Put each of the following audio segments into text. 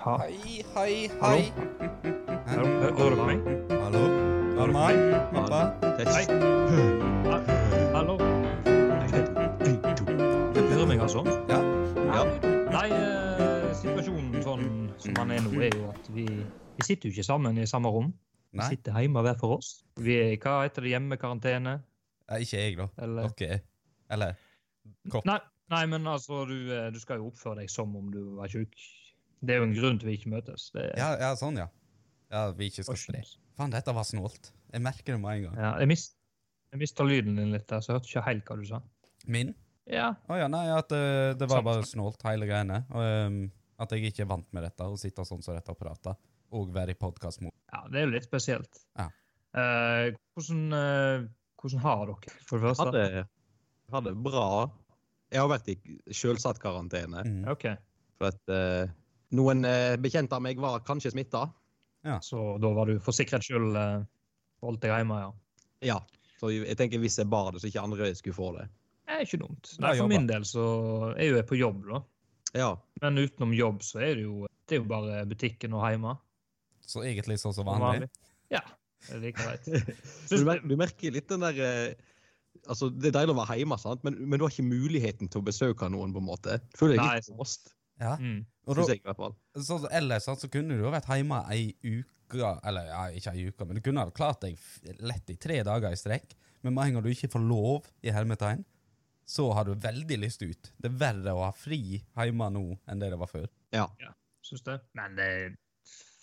Ha. Hei, hei, hei. Hallo? hø- Hører du meg? Hallo? Hører du meg? Pappa? Hei. Ha- Hallo? Hører meg, altså? Ja. Ja. Nei, eh, situasjonen sånn som den er nå, er jo at vi, vi sitter jo ikke sammen i samme rom. Vi sitter hjemme hver for oss. Vi er hva heter det, hjemmekarantene? Nei, ikke jeg, da. Eller Dere er. Eller Kort. Nei, nei, men altså, du, eh, du skal jo oppføre deg som om du var sjuk. Det er jo en grunn til vi ikke møtes. Det er Ja, ja, sånn, ja. Ja, vi ikke skal spille. Faen, dette var snålt. Jeg merker det med en gang. Ja, jeg, mist, jeg mista lyden din litt der, så jeg hørte ikke helt hva du sa. Min? Ja, Å ja, nei, at det, det var Samme bare snålt, hele greiene. Og, um, at jeg ikke er vant med dette, å sitte sånn som dette og prate. Og være i podkastmode. ja det er jo litt spesielt. Ja. Uh, hvordan, uh, hvordan har dere, for det første? hadde, hadde bra. Jeg har vært i selvsatt karantene. Mm. Ok, For at eh, noen uh, bekjente av meg var kanskje smitta. så da var du for sikkerhets skyld eh, holdt deg hjemme, ja. Ja. Så jeg tenker hvis jeg bar det, så ikke andre skulle få det. Det er ikke dumt. Nei, for min del så er jo jeg på jobb, da. Ja. Men utenom jobb så er det jo, det er jo bare butikken og hjemme. Så egentlig sånn som vanlig. Ja, det er like greit. Du, mer, du merker litt den der eh, Altså, Det er deilig å være hjemme, sant? Men, men du har ikke muligheten til å besøke noen. på en måte. Føler deg litt lost, Ja. Mm. Og synes da, jeg i hvert fall. så, ellers så kunne du jo vært hjemme ei uke, eller ja, ikke ei uke, men du kunne ha klart deg lett i tre dager i strekk. Men med en gang du ikke får lov, i hermetegn, så har du veldig lyst ut. Det er verre å ha fri hjemme nå enn det det var før. Ja. Syns det. Men det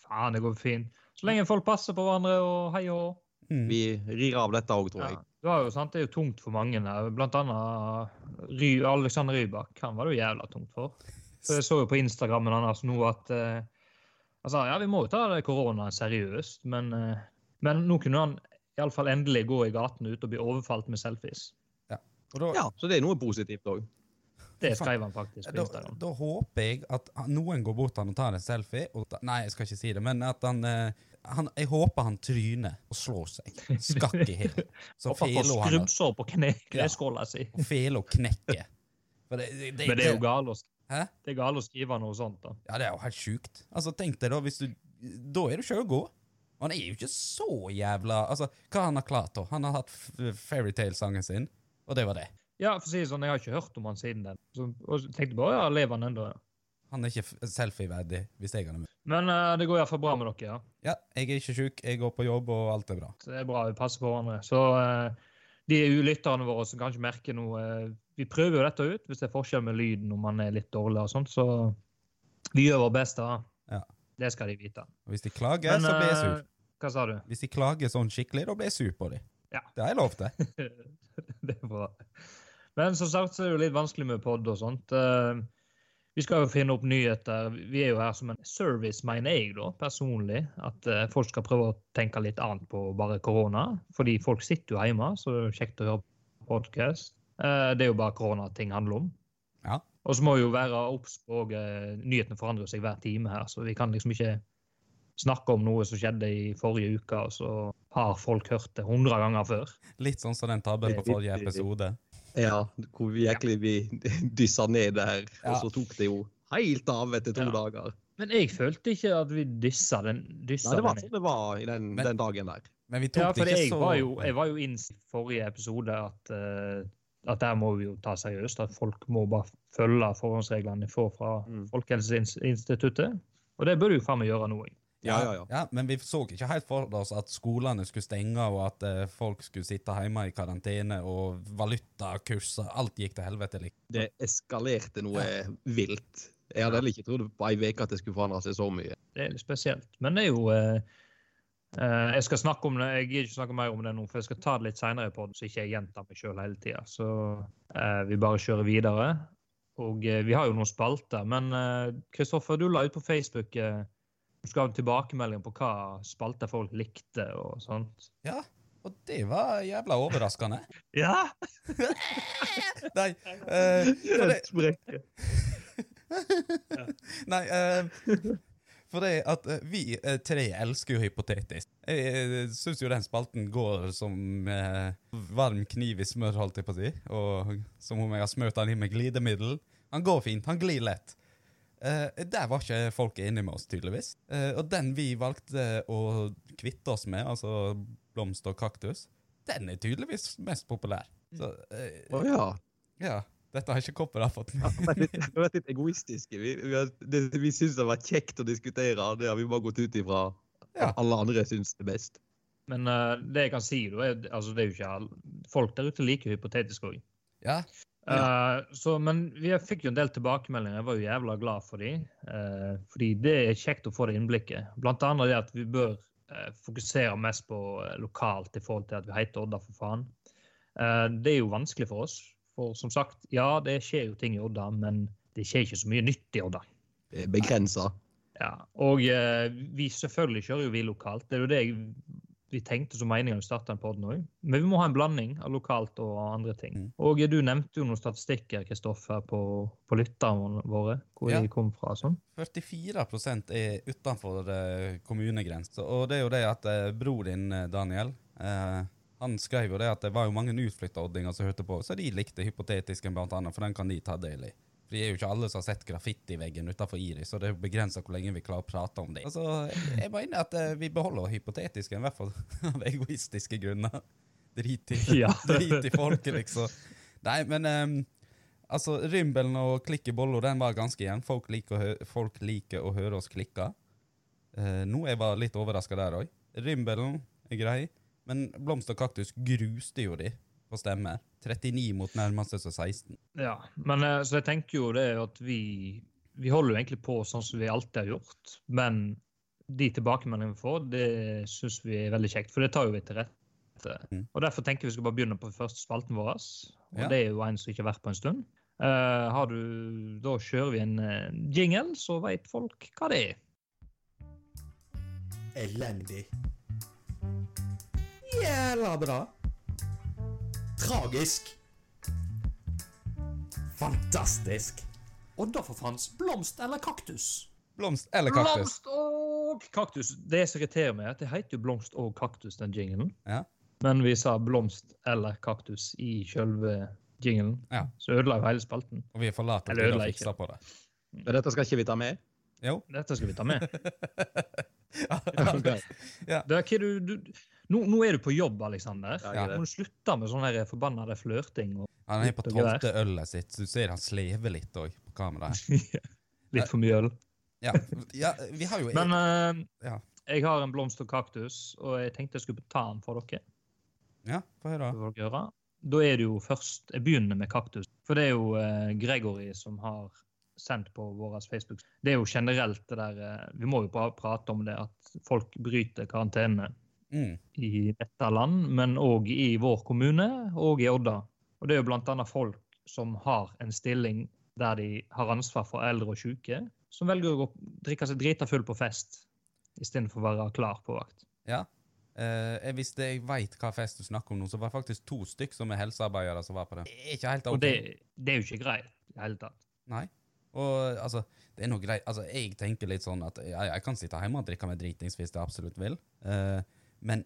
Faen, det går fint. Så lenge folk passer på hverandre og hei og hå. Mm. Vi rir av dette òg, tror Ja. jeg. Det, var jo, sant, det er jo tungt for mange. Blant annet Ry, Alexander Rybak. Han var det jo jævla tungt for. Så jeg så jo på Instagrammen hans nå at eh, Han sa ja, vi må jo ta det koronaen seriøst, men, eh, men nå kunne han iallfall endelig gå i gatene ute og bli overfalt med selfies. Og da, Ja, Så det er noe positivt òg. Det skrev han faktisk på da, Instagram. da håper jeg at noen går bort til han og tar en selfie. Og, ta- nei, jeg skal ikke si det, men at han, eh, han Jeg håper han tryner og slår seg. Skakk i hæl. Så får fela skrubbsår på kne, kneskåla si. og fela knekker. For det, det, Men det er jo galt å, Hæ? det er gale å skrive noe sånt, da. Ja, det er jo helt sjukt. Altså, tenk deg da, hvis du Da er du gå. Og han er jo ikke så jævla Altså, hva han har klart, da? Han har hatt Fairytale-sangen sin, og det var det. Ja, for å si det sånn, jeg har ikke hørt om han siden den. Så, og tenkte bare ja, lever han ennå? Ja. Han er ikke selfie-verdig, hvis jeg hadde med. Men uh, det går iallfall bra med dere, ja. Ja, jeg er ikke sjuk, jeg går på jobb, og alt er bra. Det er bra vi passer på hverandre. Så uh, de lytterne våre som kanskje merker noe eh, Vi prøver jo dette ut, hvis det er forskjell med lyden om man er litt dårlig og sånt, så vi gjør vårt beste. Ja. Det skal de vite. Og hvis de klager, så blir jeg sur. eh, hva sa du? Hvis de klager sånn skikkelig, da blir jeg sur på dem. Ja. Det har jeg lov til. det er bra. Men som sagt så er det jo litt vanskelig med pod og sånt. Eh, Vi skal jo finne opp nyheter. Vi er jo her som en service, mener jeg, da, personlig. At eh, folk skal prøve å tenke litt annet på bare korona. Fordi folk sitter jo hjemme, så det er kjekt å høre podkast. Det er jo bare korona ting handler om. Ja. Og så må vi jo være obs på uh, Nyhetene forandrer seg hver time her, så vi kan liksom ikke snakke om noe som skjedde i forrige uke, og så har folk hørt det hundre ganger før. Litt sånn som den tabben på forrige episode. Ja, hvor vi egentlig vi dyssa ned der, Ja. og så tok det jo helt av etter to Ja. dager. Men jeg følte ikke at vi dyssa den. Dyssa Nei, det var den. sånn det var i den, Men- den dagen der. Men vi tok Ja, for det ikke jeg så var jo, jeg var jo inn i forrige episode at, eh, at der må vi jo ta seriøst. At folk må bare følge forhåndsreglene de får fra Mm. Folkehelseinstituttet. Og det bør du jo faen meg gjøre nå. Ja, ja, ja. Ja, Men vi så ikke helt for oss at skolene skulle stenge, og at eh, folk skulle sitte hjemme i karantene, og valutakurser Alt gikk til helvete. Like. Det eskalerte noe vilt. Jeg hadde heller ikke trodd på ei uke at det skulle forandre seg så mye. Det er litt spesielt. Men det er jo eh, eh, Jeg skal snakke om det, jeg gidder ikke snakke mer om det nå, for jeg skal ta det litt seinere i poden, så ikke jeg gjentar meg sjøl hele tida. Så uh, vi bare kjører videre. Og uh, vi har jo noen spalter, men Kristoffer, du la ut på Facebook du skal ha en tilbakemelding på hva spalter folk likte og sånt. Ja, og det var jævla overraskende. Ja! Nei, for det, nei for det at eh, vi eh, tre elsker jo hypotetisk. Jeg uh, syns jo den spalten går som eh, varm kniv i smør, holdt jeg på å si. Og som om jeg har smurt den inn med glidemiddel. Han går fint, han glir lett. Eh, der var ikke folk enige med oss, tydeligvis. Eh, og den vi valgte å kvitte oss med, altså blomst og kaktus, den er tydeligvis mest populær. Å eh, Å ja. ja, dette har ikke Kopper fått med. Vi har vært litt, vi har vært litt egoistiske. Vi, vi, har- det, vi syns det har vært kjekt å diskutere. Det har vi bare gått ut ifra. Ja. Alle andre syns det er best. Men uh, det jeg kan si, da, er altså, det er jo ikke alle. Folk der ute liker hypotetisk òg. Ja, så, men vi fikk jo en del tilbakemeldinger. Jeg var jo jævla glad for dem. fordi det er kjekt å få det innblikket. Blant annet det at vi bør uh, fokusere mest på eh, lokalt i forhold til at vi heter Odda, for faen. Eh, det er jo vanskelig for oss. For som sagt, ja, det skjer jo ting i Odda, men det skjer ikke så mye nytt i Odda. Det begrensa. Ja, og eh, vi selvfølgelig kjører jo vi lokalt. Det er jo det jeg, vi tenkte som meningen vi starta en podd nå. Men vi må ha en blanding av lokalt og andre ting. Mm. Og du nevnte jo noen statistikker Kristoffer, på, på lytterne våre, hvor Ja. de kom fra. sånn. 44 er utenfor uh, kommunegrensa. Og det er jo det at eh, bror din, eh, Daniel, eh, han skrev jo det at det var jo mange utflytterordninger som hørte på, så de likte hypotetisken blant annet, for den kan de ta del i. For det er jo ikke alle som har sett graffitiveggen utenfor Iris, så det er begrensa hvor lenge vi klarer å prate om det. Altså, jeg jeg mener at eh, vi beholder hypotetisken, i hvert fall av egoistiske grunner. Drit i, Ja. drit i folket, liksom. Nei, men um, altså, Rymbelen og Klikk i bollo, den var ganske jevn. Folk, liker folk liker å høre oss klikke. Uh, nå jeg bare litt overraska der òg. Rymbelen er grei, men Blomst og kaktus gruste jo de på stemmer. 39 mot nærmeste som 16. Ja, men eh, så jeg tenker jo det at vi, vi holder jo egentlig på sånn som vi alltid har gjort. Men de tilbakemeldingene vi får, det syns vi er veldig kjekt, for det tar jo vi til rette. Mm. Og Derfor tenker vi skal bare begynne på første spalten vår. Og Ja. det er jo en som ikke har vært på en stund. Uh, har du, da kjører vi en eh, jingle, så vet folk hva det er. Elendig. Jævla bra. Tragisk. Fantastisk. Odda for fans, blomst eller kaktus? Blomst eller kaktus? Blomst og kaktus. Det som irriterer meg, er at det heter jo blomst og kaktus, den jinglen. Ja. Men vi sa blomst eller kaktus i sjølve jinglen. Ja. Så ødela jo hele spalten. Og vi er for late Eller til å fikse på det. Men dette skal ikke vi ta med? Jo. Dette skal vi ta med. Ja. Det er ikke du, du, nå, nå er du på jobb, Aleksander. Ja. Må du slutte med sånn forbanna flørting. Og Han er på tolvte ølet sitt, så du ser han slever litt òg på kameraet. litt for mye øl. Ja. ja, vi har jo Men uh, Ja. jeg har en blomst og kaktus, og jeg tenkte jeg skulle ta den for dere. Ja, få høre. Da er det jo først Jeg begynner med kaktus. For det er jo uh, Gregory som har sendt på vår Facebook. Det er jo generelt det der eh, Vi må jo bare prate om det at folk bryter karantene Mm. i dette land, men òg i vår kommune og i Odda. Og det er jo bl.a. folk som har en stilling der de har ansvar for eldre og syke, som velger å drikke seg drita full på fest istedenfor å være klar på vakt. Ja. Eh, visste jeg veit hva fest du snakker om nå, så var det faktisk to stykk som er helsearbeidere som var på det. Ikke helt Og ok. det, det er jo ikke greit i det hele tatt. Nei. Og altså, det er noe greit Altså, jeg tenker litt sånn at jeg, jeg kan sitte hjemme og drikke meg dritings hvis jeg absolutt vil, Eh, men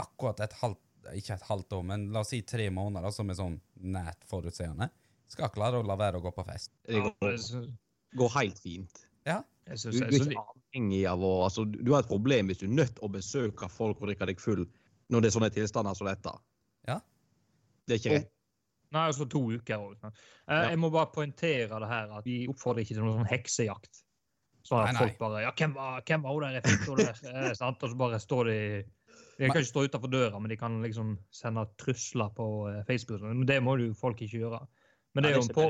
akkurat et halvt Ikke et halvt år, men la oss si tre måneder, som er sånn nært forutseende, skal klare å la være å gå på fest. Det går, går helt fint. Ja. Du, du er ikke avhengig av å altså, du- har et problem hvis du er nødt til å besøke folk og drikke deg full når det er sånne tilstander som dette. Ja. Det er ikke rett. Nei, altså to uker òg. Eh, Ja. Jeg må bare poengtere det her at vi oppfordrer ikke til noen sånn heksejakt. Så har Nei, nei. folk bare Ja, hvem var, hvem var hun der? Jeg fikk henne der. Eh? Og så bare står de De kan ikke stå utenfor døra, men de kan liksom sende trusler på eh, Facebook. Men det må jo folk ikke gjøre. Men det er jo en på...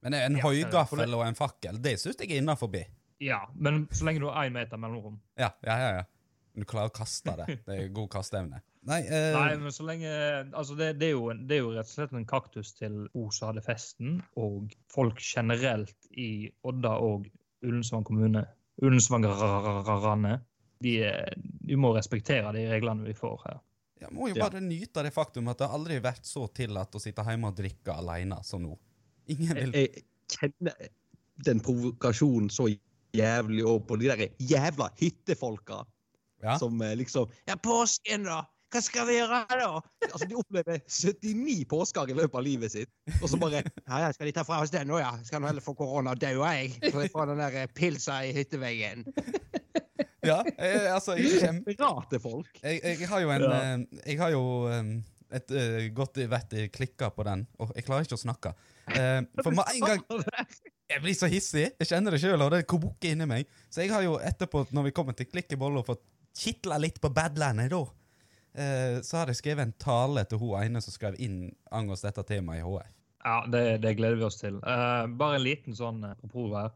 Men en Ja, høygaffel og en fakkel, det syns jeg er innafor. Ja, men så lenge du har én meter mellomrom. Ja, ja, ja, ja. Du klarer å kaste det. Det er god kasteevne. Nei, eh, Nei, men så lenge Altså, det, det, er jo en, det er jo rett og slett en kaktus til Osa hadde festen, og folk generelt i Odda og Ullensvang kommune. Ullensvangarane. De, er- vi må respektere de reglene vi får her. jeg må jo Ja. bare nyte det faktum at det aldri har vært så tillatt å sitte hjemme og drikke alene som nå. Ingen vil Jeg, jeg kjenner den provokasjonen så jævlig òg på de der jævla hyttefolka Ja. som eh, liksom Ja, påsken, da! hva skal vi gjøre da? Altså, De opplever 79 påsker i løpet av livet sitt, og så bare Ja, ja, skal de ta fra oss den nå, ja? Skal nå heller få korona, og. Så jeg får den der eh, pilsa i hytteveggen. Ja, jeg, altså, jeg. Rate folk. Jeg, jeg har jo en Ja. eh, Jeg har jo eh, et uh, godt vett i klikker på den, og jeg klarer ikke å snakke. Uh, for med en gang Jeg blir så hissig. Jeg kjenner det sjøl, og det kobukker inni meg. Så jeg har jo etterpå, når vi kommer til klikkebolla, fått kitla litt på badlandet, da. Uh, så har jeg skrevet en tale til hun ene som skrev inn angående dette temaet i HF. Ja, det, det gleder vi oss til. Uh, bare en liten sånn apropos her.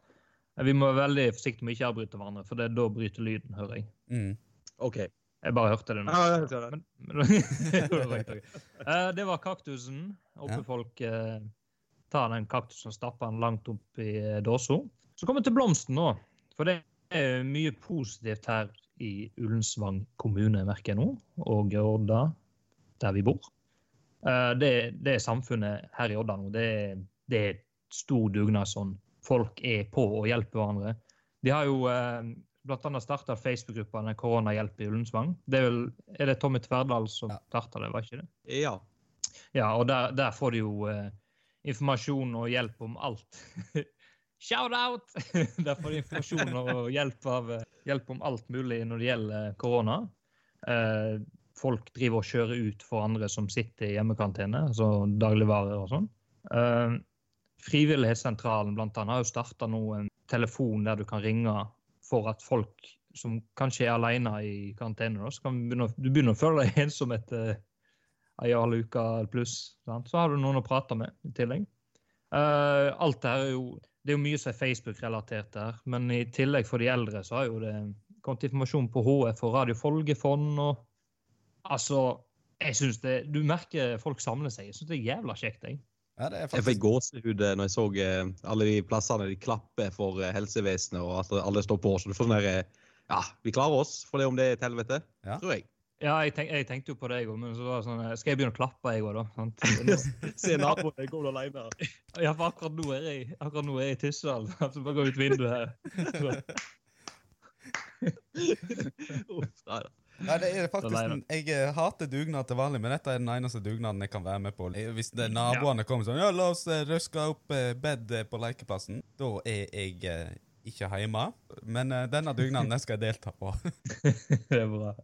Vi må være veldig forsiktige med ikke å avbryte hverandre, for det, er da bryter lyden, hører jeg. Mm. OK. Jeg bare hørte det nå. Ja, jeg ser det. Men, men, det var ikke noe. Eh, det var kaktusen. Håper Ja. folk eh, tar den kaktusen og stapper den langt opp i eh, dåsa. Så kommer vi til blomsten nå. For det er mye positivt her i Ullensvang kommune, merker jeg nå. Og Odda, der vi bor. Eh, det, det er samfunnet her i Odda nå. Det, det er stor dugnad sånn. Folk er på og hjelper hverandre. De har jo eh, annet starta Facebook-gruppa Koronahjelp i Ullensvang. Det er, vel, er det Tommy Tverdal som Ja. starta det, var ikke det? Ja. Ja, og der, der får de jo eh, informasjon og hjelp om alt. Shout-out! der får de informasjon og hjelp, av, eh, hjelp om alt mulig når det gjelder eh, korona. Eh, folk driver og kjører ut for andre som sitter i hjemmekarantene, altså dagligvarer og sånn. Eh, Frivillighetssentralen blant annet har jo starta nå en telefon der du kan ringe for at folk som kanskje er alene i karantene, da, så kan du begynne, du begynner å føle deg ensom etter ei halv uke pluss. Så har du noen å prate med i tillegg. Uh, alt det her er jo Det er jo mye som er Facebook-relatert der, men i tillegg for de eldre så har jo det kommet informasjon på HF og Radio Folgefond og Altså, jeg syns det Du merker folk samler seg. Jeg syns det er jævla kjekt, jeg. Ja, det er Jeg fikk gåsehud eh, når jeg så eh, alle de plassene de klapper for eh, helsevesenet, og at alle står på. Så du får sånn der eh, Ja, vi klarer oss, for det om det er et helvete. Ja. Tror jeg. Ja, jeg, tenk, jeg tenkte jo på det, jeg òg, men så var det sånn Skal jeg begynne å klappe, jeg òg, da? Sant? Se naboen jeg går alene. Ja, for akkurat nå er jeg, akkurat nå er jeg i Tyssedal. Så bare gå ut vinduet her. Uff, nei da. Nei, det er faktisk Nei, Jeg eh, hater dugnad til vanlig, men dette er den eneste dugnaden jeg kan være med på. Eh, Hvis det naboene kommer sånn Ja, la oss eh, røske opp bed på lekeplassen. Da er jeg ikke hjemme. Men denne dugnaden den skal jeg delta på. Det er bra.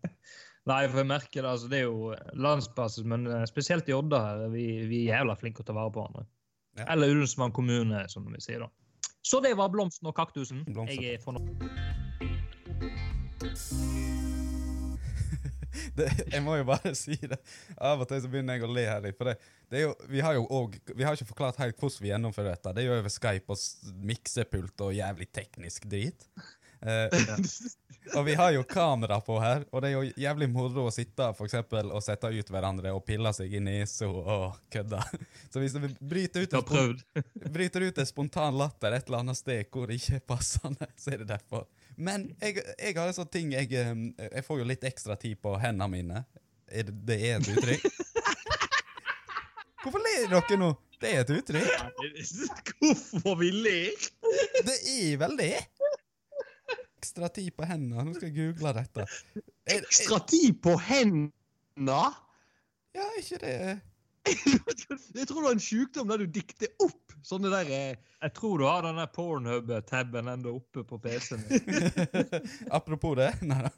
Nei, for jeg merker det. altså Det er jo landsbasis, men spesielt i Odda her, er vi, vi er jævla flinke til å ta vare på hverandre. Ja. Eller Ullensvang kommune, som vi sier da. Så det var blomsten og kaktusen. Blomsten. Jeg er fornøyd. det, jeg må jo bare si det. Av og til så begynner jeg å le her litt. For det, det jo, vi har jo også, vi har ikke forklart helt hvordan vi gjennomfører dette. Det er jo over Skype og miksepult og jævlig teknisk drit. Uh, og vi har jo kamera på her, og det er jo jævlig moro å sitte for eksempel, og sette ut hverandre og pille seg i nesa og kødde. Så hvis vi bryter ut, en bryter ut en spontan latter et eller annet sted hvor det ikke er passende, så er det derfor. Men jeg, jeg har en sånn ting jeg, jeg får jo litt ekstra tid på hendene mine. Er det, det er et uttrykk? Hvorfor ler dere nå? Det er et uttrykk. Hvorfor vi ler? Det er vel det? Ekstra tid på hendene. Nå skal jeg google dette. Er, er, Ekstra tid på hendene? ja, ikke det Jeg tror du har en sykdom der du dikter opp sånne der eh, Jeg tror du har denne Pornhub-tabben enda oppe på PC-en. Apropos det. Nei da.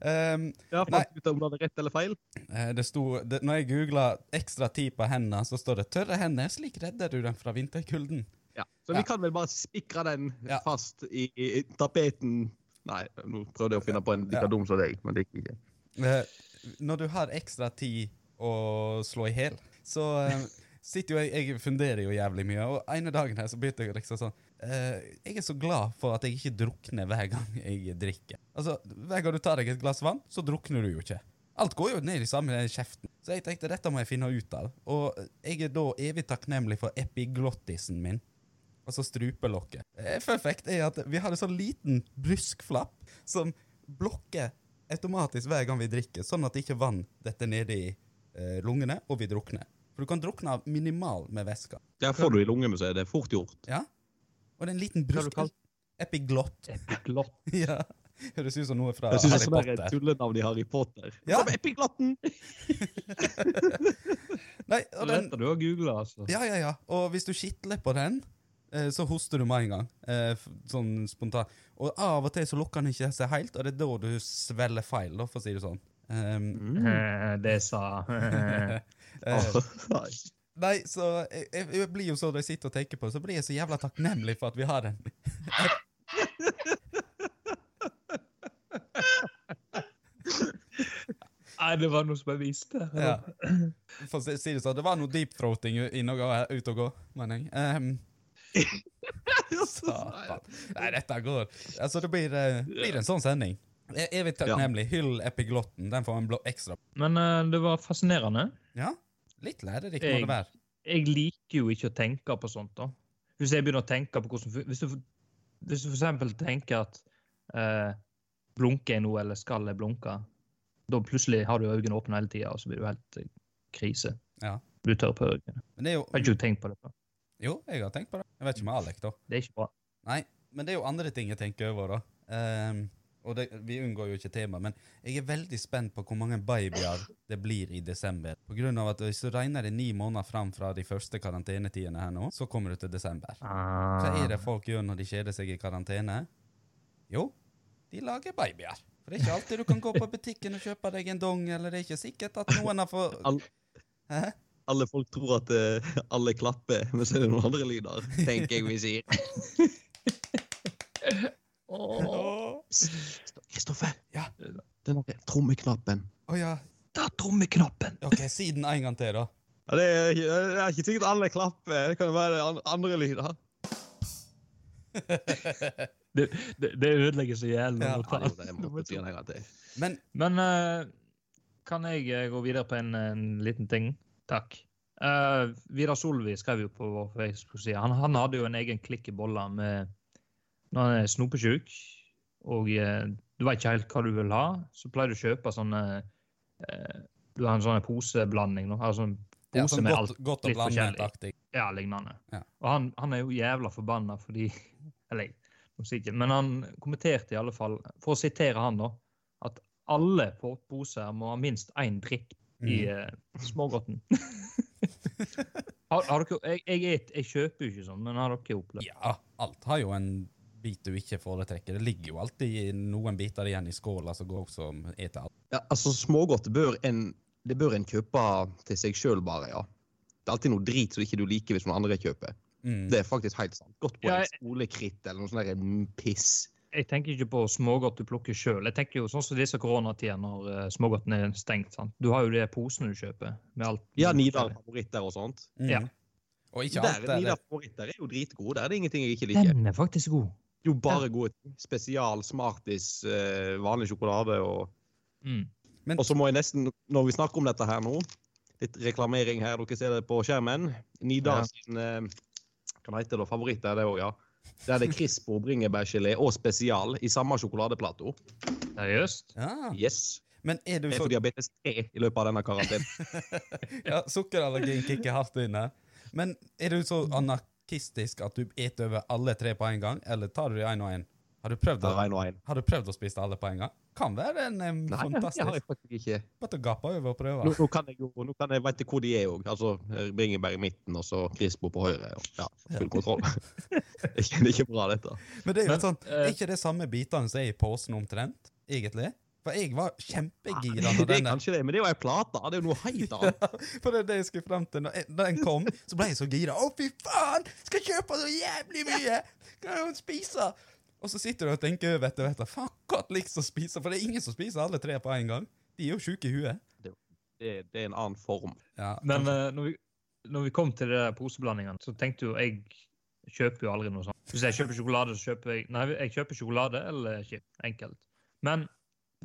Um, Ja, Nei. fant ut om det er rett eller feil. Eh, Det sto, det, når jeg googla 'ekstra tid på hendene', så står det 'tørre hender'. Slik redder du dem fra vinterkulden. Ja. Så Ja. vi kan vel bare spikre den Ja. fast i, i tapeten Nei, nå prøvde jeg å finne på en like Ja. dum som deg, men det gikk ikke. Uh, når du har ekstra tid å slå i hjel, så eh, sitter jo jeg Jeg funderer jo jævlig mye, og ene dagen her så begynte jeg liksom sånn uh, Jeg er så glad for at jeg ikke drukner hver gang jeg drikker. Altså, Hver gang du tar deg et glass vann, så drukner du jo ikke. Alt går jo ned i samme kjeften. Så jeg tenkte dette må jeg finne ut av. Og jeg er da evig takknemlig for epiglottisen min. Altså strupelokket. Eh, Fun er at vi har en sånn liten bruskflapp som blokker automatisk hver gang vi drikker, sånn at ikke vann detter nede i lungene, og vi drukner. For du kan drukne av minimal med væske. Ja, får du i lungene, så er det fort gjort. Ja? Og det er en liten kalt Epiglott. Epiglott. ja. Høres ut som noe fra Jeg synes det er et Potter. tullenavn i Harry Potter. Ja. Som Epiglotten! Nei, Det og den, du å google, altså. ja, ja, ja. Og hvis du skitler på den, eh, så hoster du med en gang. Eh, sånn spontant. Og av og til så lukker den ikke seg helt, og det er da du svelger feil, for å si det sånn. Um, Mm. Det sa eh, Nei. så jeg, jeg, blir jo så når jeg sitter og tenker på det, så blir jeg så jævla takknemlig for at vi har den. Nei, det var noe som jeg visste. Ja. For å si det sånn, det var noe deep-throating inn og gå- ute og gå, mener jeg. Um, Satan. Nei, dette går. Altså, det blir, uh, blir en sånn sending. Er evig takknemlig. Hyll epiglotten. Den får en blå ekstra. Men uh, det var fascinerende. Ja, litt lærerikt må Jeg- det være. Jeg liker jo ikke å tenke på sånt. da. Hvis jeg begynner å tenke på hvordan Hvis du, hvis du eksempel tenker at eh, blunker jeg nå, eller skal jeg blunke, da plutselig har du øynene åpne hele tida, og så blir du helt eh, krise. Ja. Du tør på øynene. Men det er Har ikke du tenkt på det Da? Jo, jeg har tenkt på det. Jeg vet ikke med Alek, da. Det er ikke bra. Nei, men det er jo andre ting jeg tenker over, da. Ehm, og det, vi unngår jo ikke tema, men jeg er veldig spent på hvor mange babyer det blir i desember. På grunn av at hvis du regner det ni måneder fram fra de første karantenetidene her nå, så kommer du til desember. Hva er det folk gjør når de kjeder seg i karantene? Jo, de lager babyer. For det er ikke alltid du kan gå på butikken og kjøpe deg en dong, eller det er ikke sikkert at noen har fått Hæ? Alle folk tror at uh, alle klapper, men så er det noen andre lyder, tenker jeg vi sier. Kristoffer, Ja. den der trommeknappen. Oh, ja. Ta trommeknappen! Ok, si den en gang til, da. Ja, det, er, det er ikke sikkert alle klapper, det kan være andre lyder. Det, det, det ødelegger så jævlig. Ja, Ja, det, det må jeg si en gang til. Men Men uh, kan jeg eh, gå videre på en, en liten ting? Takk. Uh, Vidar Solvi skrev jo på vår Facebook-side. Han, han hadde jo en egen klikk i bolla med når han er snopesjuk, og eh, du vet ikke helt hva du vil ha, så pleier du å kjøpe sånne eh, Du har en sånn poseblanding, nå, altså en ja, pose sånn med godt, alt godt litt forskjellig. ja, lignende. Ja. Og han, han er jo jævla forbanna fordi Eller, ikke, men han kommenterte i alle fall, for å sitere han, da, at alle po- poser må ha minst én drikk i Mm. uh, smågodten. har, har dere, jeg, jeg, jeg kjøper jo ikke sånn, men har dere opplevd Ja, alt har jo en bit du ikke foretrekker. Det ligger jo alltid noen biter igjen i skåla som går som eter alt. Ja, altså Smågodt bør en, det bør en kjøpe til seg sjøl, bare. ja. Det er alltid noe drit som ikke du liker hvis noen andre kjøper. Mm. Det er faktisk helt sant. Godt på Ja, en skolekritt eller noe sånt der piss. Jeg tenker ikke på smågodt du plukker sjøl. Jeg tenker jo sånn som disse koronatider når uh, smågodten er stengt. sant? Du har jo de posene du kjøper med alt. Ja, Nidar favoritter og sånt. Mm. Ja. Og ikke Der, alt er Nidar favoritter er jo dritgode. Der er det ingenting jeg ikke liker. Den er faktisk god. Jo, bare gode ting. Spesial, Smarties, eh, vanlig sjokolade og Mm. Men- Og så må jeg nesten, når vi snakker om dette her nå, litt reklamering her, dere ser det på skjermen. Nidar Ja. eh, hva heter det, favoritt er det òg, ja. Der er det Crispo, bringebærgelé og spesial i samme sjokoladeplato. Seriøst? Ja. Yes. Men er du Det er får for diabetes 3 i løpet av denne karantenen. ja, Sukkerallergien kicker hardt inn her. Men er du så anarkistisk at du eter over alle tre på en gang, eller tar du de én og én? Har Det er en en. Har du prøvd å spise alle på en gang? Kan være en em, Nei, det har fantastisk jeg faktisk ikke. Bare å gape over og prøve. nå kan jeg jo nå kan jeg vite hvor de er òg. Altså bringebær i midten og så Crispo på høyre. Og, ja, full kontroll. det er ikke bra, dette. Men det er jo sånn, eh, er ikke det samme bitene som er i posen omtrent, egentlig? For jeg var kjempegira når Det er kanskje det, men det er jo ei plate. Det er jo noe helt annet. For det er det jeg skulle frem til. Når jeg- når den kom, så ble jeg så gira. Å, fy faen! Skal kjøpe så jævlig mye! Kan jeg spise? Og så sitter du og tenker over etter hvert. Faen, godt til å spise. For det er ingen som spiser alle tre på en gang. De er jo sjuke i huet. Det, det er en annen form. Ja, Men eh, når, vi, når vi kom til de poseblandingene, så tenkte jo jeg kjøper jo aldri noe sånt. Hvis jeg kjøper sjokolade, så kjøper jeg Nei, jeg kjøper sjokolade eller ikke. Enkelt. Men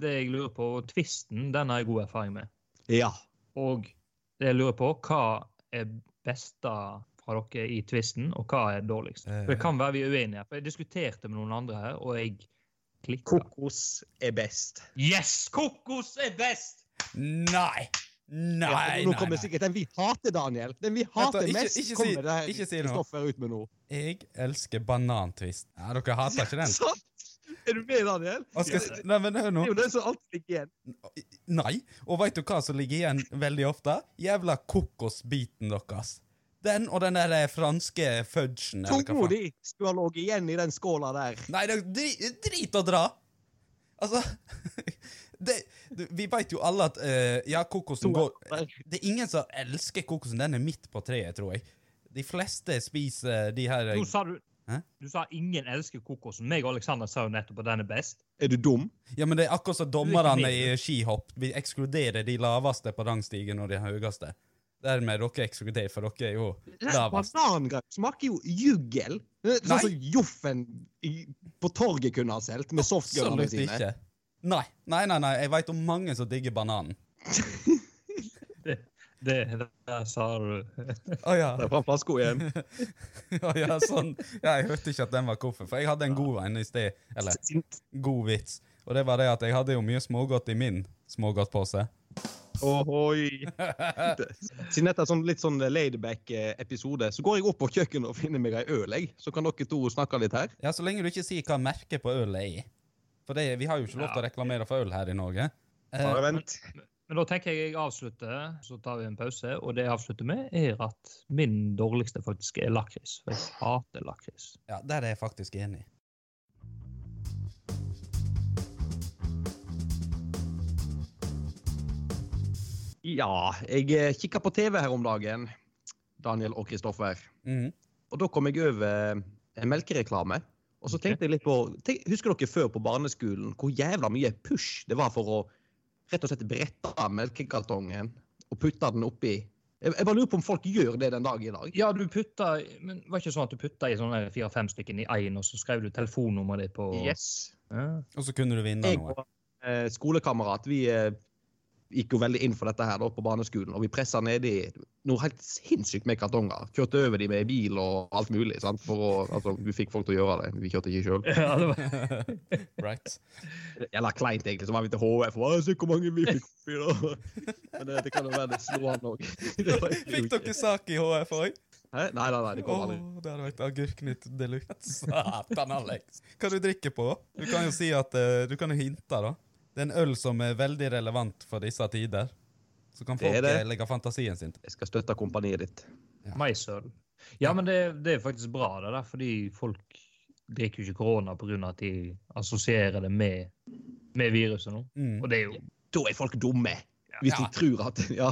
det jeg lurer på, Twisten, den har jeg god erfaring med. Ja. Og det jeg lurer på, hva er beste fra dere i Twisten, og hva er dårligst? For det kan være vi er uenige. For jeg diskuterte med noen andre her, og jeg klikka. Kokos er best. Yes! Kokos er best! Nei! Nei, Ja, nei, nå kommer nei. sikkert den vi hater, Daniel. Den vi hater ikke- mest, ikke si- kommer det ikke si noe. Kristoffer ut med nå. Jeg elsker banantvist. Ja, dere hater ikke den? Sant? Er du med, Daniel? Skal, nei, men hør nå. Det er jo det som alltid ligger igjen. Nei. Og veit du hva som ligger igjen veldig ofte? Jævla kokosbiten deres. Den og den der franske fudgen. Tunga di skulle ha ligget igjen i den skåla der. Nei, det er dri, drit å dra! Altså det, Vi veit jo alle at uh, ja, kokosen går Det er ingen som elsker kokosen. Den er midt på treet, tror jeg. De fleste spiser de her Nå sa du Hæ? Du sa ingen elsker kokosen. Meg og Alexander sa jo nettopp at den er best. Er du dum? Ja, men det er akkurat som dommerne i skihopp. Vi ekskluderer de laveste på rangstigen og de høyeste. Dermed dere ekskluderer, for dere er jo lavest. banangreia smaker jo juggel. Er Sånn som Joffen på torget kunne ha solgt, med softgunene Absolutt sine. ikke. Nei, nei, nei, nei. jeg veit om mange som digger bananen. Det, der sa du. Å ja. Det er fra flaska igjen. Å ja, sånn. Ja, jeg hørte ikke at den var hvorfor, for jeg hadde en god en i sted. Eller god vits. Og det var det at jeg hadde jo mye smågodt i min smågodtpose. Ohoi. Siden dette er sånn litt sånn laidback-episode, så går jeg opp på kjøkkenet og finner meg ei øl, jeg. Så kan dere to snakke litt her. Ja, så lenge du ikke sier hva merket på ølet er. For det, vi har jo ikke lov til å reklamere for øl her i Norge. Eh, Bare vent. Men da tenker jeg jeg avslutter, så tar vi en pause. Og det jeg avslutter med, er at min dårligste faktisk er lakris. For jeg hater lakris. ja, der er jeg faktisk enig. Ja, jeg eh, kikka på TV her om dagen, Daniel og Kristoffer. Mm. Og da kom jeg over en melkereklame. Og så tenkte jeg litt på tenk, Husker dere før på barneskolen hvor jævla mye push det var for å rett og slett bretta melkekartongen og putta den oppi Jeg, jeg bare lurer på om folk gjør det den dag i dag. Ja, du putta Men var det ikke sånn at du putta i sånne fire-fem stykker i én, og så skrev du telefonnummeret ditt på Yes. Ja. Og så kunne du vinne Jeg noe. og eh, skolekamerat vi eh, gikk jo veldig inn for dette her da på barneskolen. Og vi pressa nedi noe helt sinnssykt med kartonger. Kjørte over de med bil og alt mulig. sant? For å, altså, Vi fikk folk til å gjøre det. Vi kjørte ikke sjøl. Ja, det var, right. Eller kleint, egentlig. Så var vi til HF og «Å, Se hvor mange vi fikk oppi, da! Men det, det kan jo være det slo han òg. Fikk dere sak i HF òg? Nei, nei, nei, det kom aldri. det hadde vært agurknytt de luxe. Satan, Alex. Hva du drikker på? Du kan jo si at uh, Du kan jo hinte, da. Det er en øl som er veldig relevant for disse tider. Så kan folk det. eh, legge fantasien sin til. Jeg skal støtte kompaniet ditt. Maisøl. Ja, men det, det er faktisk bra, det der, fordi folk drikker jo ikke korona pga. at de assosierer det med, med viruset nå. Mm. Og det er jo Da er folk dumme. Hvis Ja. de tror at ja,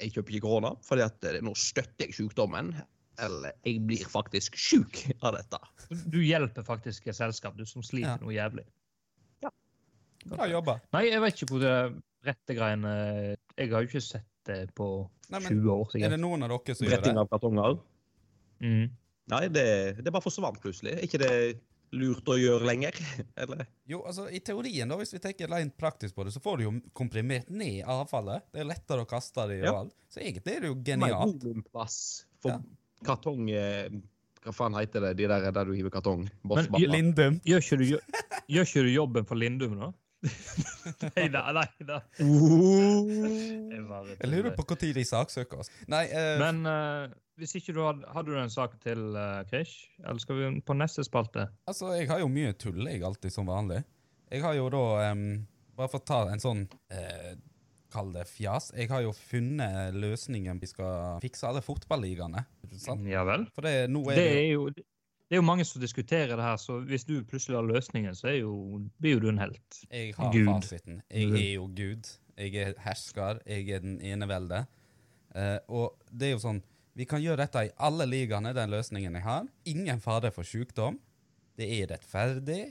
jeg kjøper ikke korona fordi at eh, nå støtter jeg sykdommen. Eller jeg blir faktisk sjuk av dette. Du hjelper faktisk et selskap du som sliter Ja. noe jævlig. Bra jobba. Nei, jeg vet ikke hvor det rette greiene Jeg har jo ikke sett det på Nei, men 20 år. Er det noen av dere som gjør Bretting det? av kartonger. Mm. Nei, det, det bare forsvant plutselig. Er ikke det lurt å gjøre lenger? Eller? Jo, altså I teorien, da, hvis vi tenker rent praktisk på det, så får du jo komprimert ned avfallet. Det er lettere å kaste det i Ja. og alt. Så egentlig er det jo genialt. volumplass for Ja. kartong eh, Hva faen heter det? De der der du hiver kartong? Men. Lindum. Gjør, ikke du, gjør, gjør ikke du jobben for Lindum, da? Nei da, nei da. Jeg lurer på når de saksøker oss. Nei, uh... Men uh, hvis ikke du hadde Hadde du en sak til, uh, Krish? Eller skal vi på neste spalte? altså, jeg har jo mye tull, jeg, alltid som vanlig. Jeg har jo da um, Bare for å ta en sånn uh, Kall det fjas. Jeg har jo funnet løsningen vi skal fikse alle fotballigaene. Ja vel? For det, nå er Det det er jo det er jo mange som diskuterer det her, så hvis du plutselig har løsningen, så jo, blir jo du en helt. Jeg har Gud. fasiten. Jeg er jo Gud. Jeg er hersker. Jeg er den enevelde. Uh, og det er jo sånn Vi kan gjøre dette i alle ligaene, den løsningen jeg har. Ingen fare for sykdom. Det er rettferdig.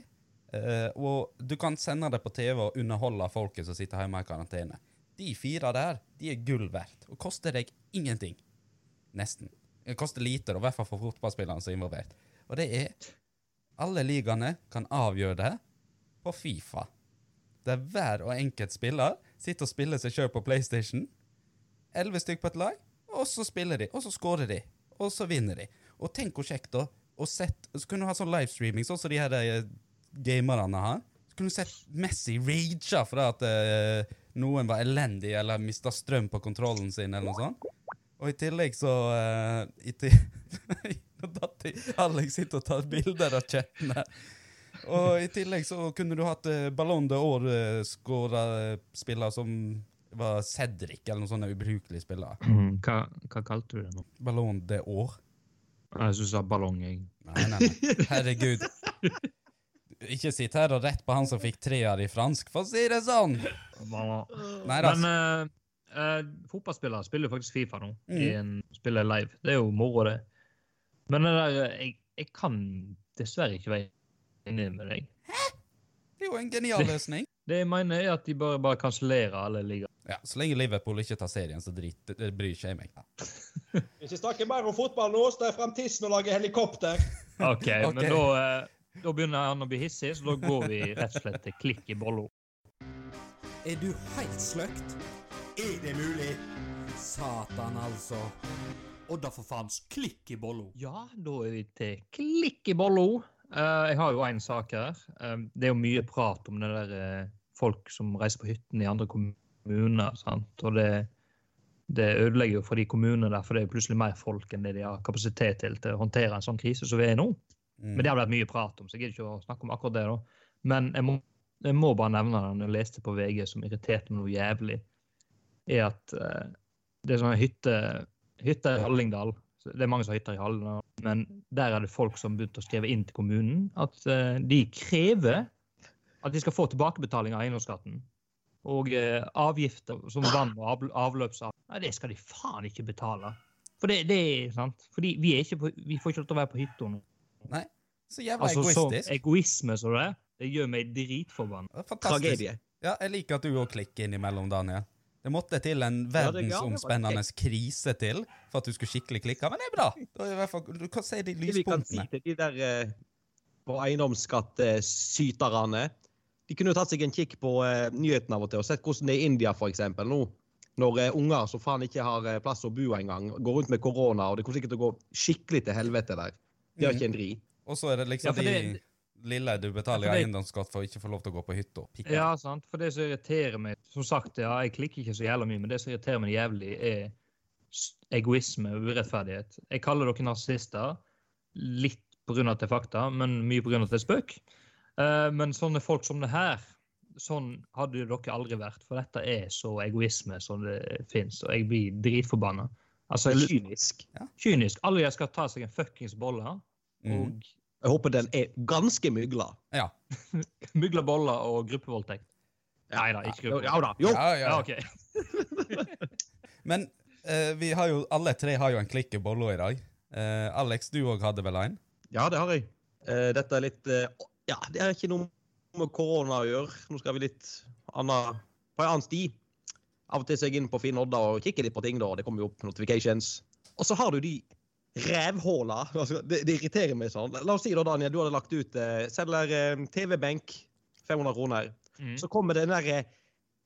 Uh, og du kan sende det på TV og underholde folket som sitter hjemme i karantene. De fire der, de er gull verdt. Og koster deg ingenting. Nesten. Det koster lite, i hvert fall for fotballspillerne som er involvert. Og det er Alle ligaene kan avgjøre det på Fifa. Der hver og enkelt spiller sitter og spiller seg sjøl på PlayStation. Elleve stykker på et lag, og så spiller de, og så scorer de, og så vinner de. Og tenk hvor kjekt, da. Og sett, så kunne du ha sånn livestreaming, sånn som de her eh, gamerne har. Så kunne du sett Messi rage for at uh, noen var elendig eller mista strøm på kontrollen sin, eller noe sånt. Og i tillegg så uh, i til, Jeg. Alex sitter og tar bilder av chattene. Og i tillegg så kunne du hatt eh, Ballon d'Or-skåra-spiller som var Cedric, eller noen sånne ubrukelige spiller. Mm, Hva, hva kalte du det nå? Ballon d'Or. Jeg syns du sa ballong, jeg. Nei, nei, nei. Herregud. Ikke sitt her og rett på han som fikk treer i fransk, for å si det sånn! Nei. Men uh, uh, fotballspillere spiller faktisk Fifa nå. Mm. I en, spiller live. Det er jo moro, det. Men det der, jeg, jeg kan dessverre ikke være enig med deg. Hæ? Det er jo en genial løsning. Det jeg mener, er at de bare, bare kansellerer alle ligaer. Ja, Så lenge Liverpool ikke tar serien, så drit, det, bryr ikke jeg meg. Ikke snakke mer om fotball nå, så det er frem tissen å lage helikopter. OK, okay. men da, eh, da begynner han å bli hissig, så da går vi rett og slett til klikk i bolla. Er du helt sløkt? Er det mulig? Satan, altså. Odda for faens klikk i bollo. Ja, da er vi til klikk i bollo. Uh, jeg har jo én sak her. Uh, det er jo mye prat om det der uh, folk som reiser på hytten i andre kommuner. sant? Og det, det ødelegger jo for de kommunene der, for det er plutselig mer folk enn det de har kapasitet til til å håndtere en sånn krise som vi er i nå. Mm. Men det har vært mye prat om, så jeg gidder ikke å snakke om akkurat det. da. Men jeg må, jeg må bare nevne det når jeg leste på VG, som irriterte meg noe jævlig, er at det er sånne hytte, hytter i Hallingdal. Det er mange som har hytter i Hallingdal, men der er det folk som begynte å skrive inn til kommunen at eh, de krever at de skal få tilbakebetaling av eiendomsskatten. Og eh, avgifter som vann og avl avløpsavgift. Nei, det skal de faen ikke betale. For det, det er sant. Fordi vi, er ikke på, vi får ikke lov til å være på hytta nå. Nei, så jævla Altså, så egoistisk. egoisme som det er, det gjør meg dritforbanna. Tragedie. Ja, jeg liker at du òg klikker innimellom, Daniel. Det måtte til en det- det verdensomspennende krise til for at du skulle skikkelig klikke, men det er bra. Da er fall, kan se de Det vi kan si til de der eh, på eiendomsskattesyterne De kunne jo tatt seg en kikk på eh, nyhetene av og til og sett hvordan det er i India for eksempel, nå. Når eh, unger som faen ikke har plass å bo engang, går rundt med korona, og det kommer sikkert til å gå skikkelig til helvete der. De har Mhm. ikke en dri. Og så er det liksom Ja, de det- lille du betaler Ja, eiendomsskatt for å ikke få lov til å gå på hytta. Ja, sant. For det som irriterer meg Som sagt, ja, jeg klikker ikke så jævla mye, men det som irriterer meg jævlig, er egoisme og urettferdighet. Jeg kaller dere nazister litt pga. er fakta, men mye pga. er spøk. Uh, men sånne folk som det her, sånn hadde dere aldri vært. For dette er så egoisme som det fins, og jeg blir dritforbanna. Altså, kynisk. Kynisk. kynisk. Alle skal ta seg en fuckings bolle, Mhm. og Jeg håper den er ganske mygla. Ja. mygla boller og gruppevoldtekt. Nei da, ikke gruppe. ja da. Jo. Ja, ja. Ja, OK. Men eh, vi har jo, alle tre har jo en klikk i bolla i dag. Eh, Alex, du òg hadde vel en? Ja, det har jeg. Eh, dette er litt eh, Ja, det er ikke noe med korona å gjøre. Nå skal vi litt anna, på en annen sti. Av og til så er jeg inne på Finn Odda og kikker litt på ting, da. Det kommer jo opp notifications. Og så har du de rævhåla. Altså, det, det irriterer meg sånn. La oss si da, Daniel, du hadde lagt ut eh, selger eh, TV-benk, 500 kroner. Mm. Så kommer den derre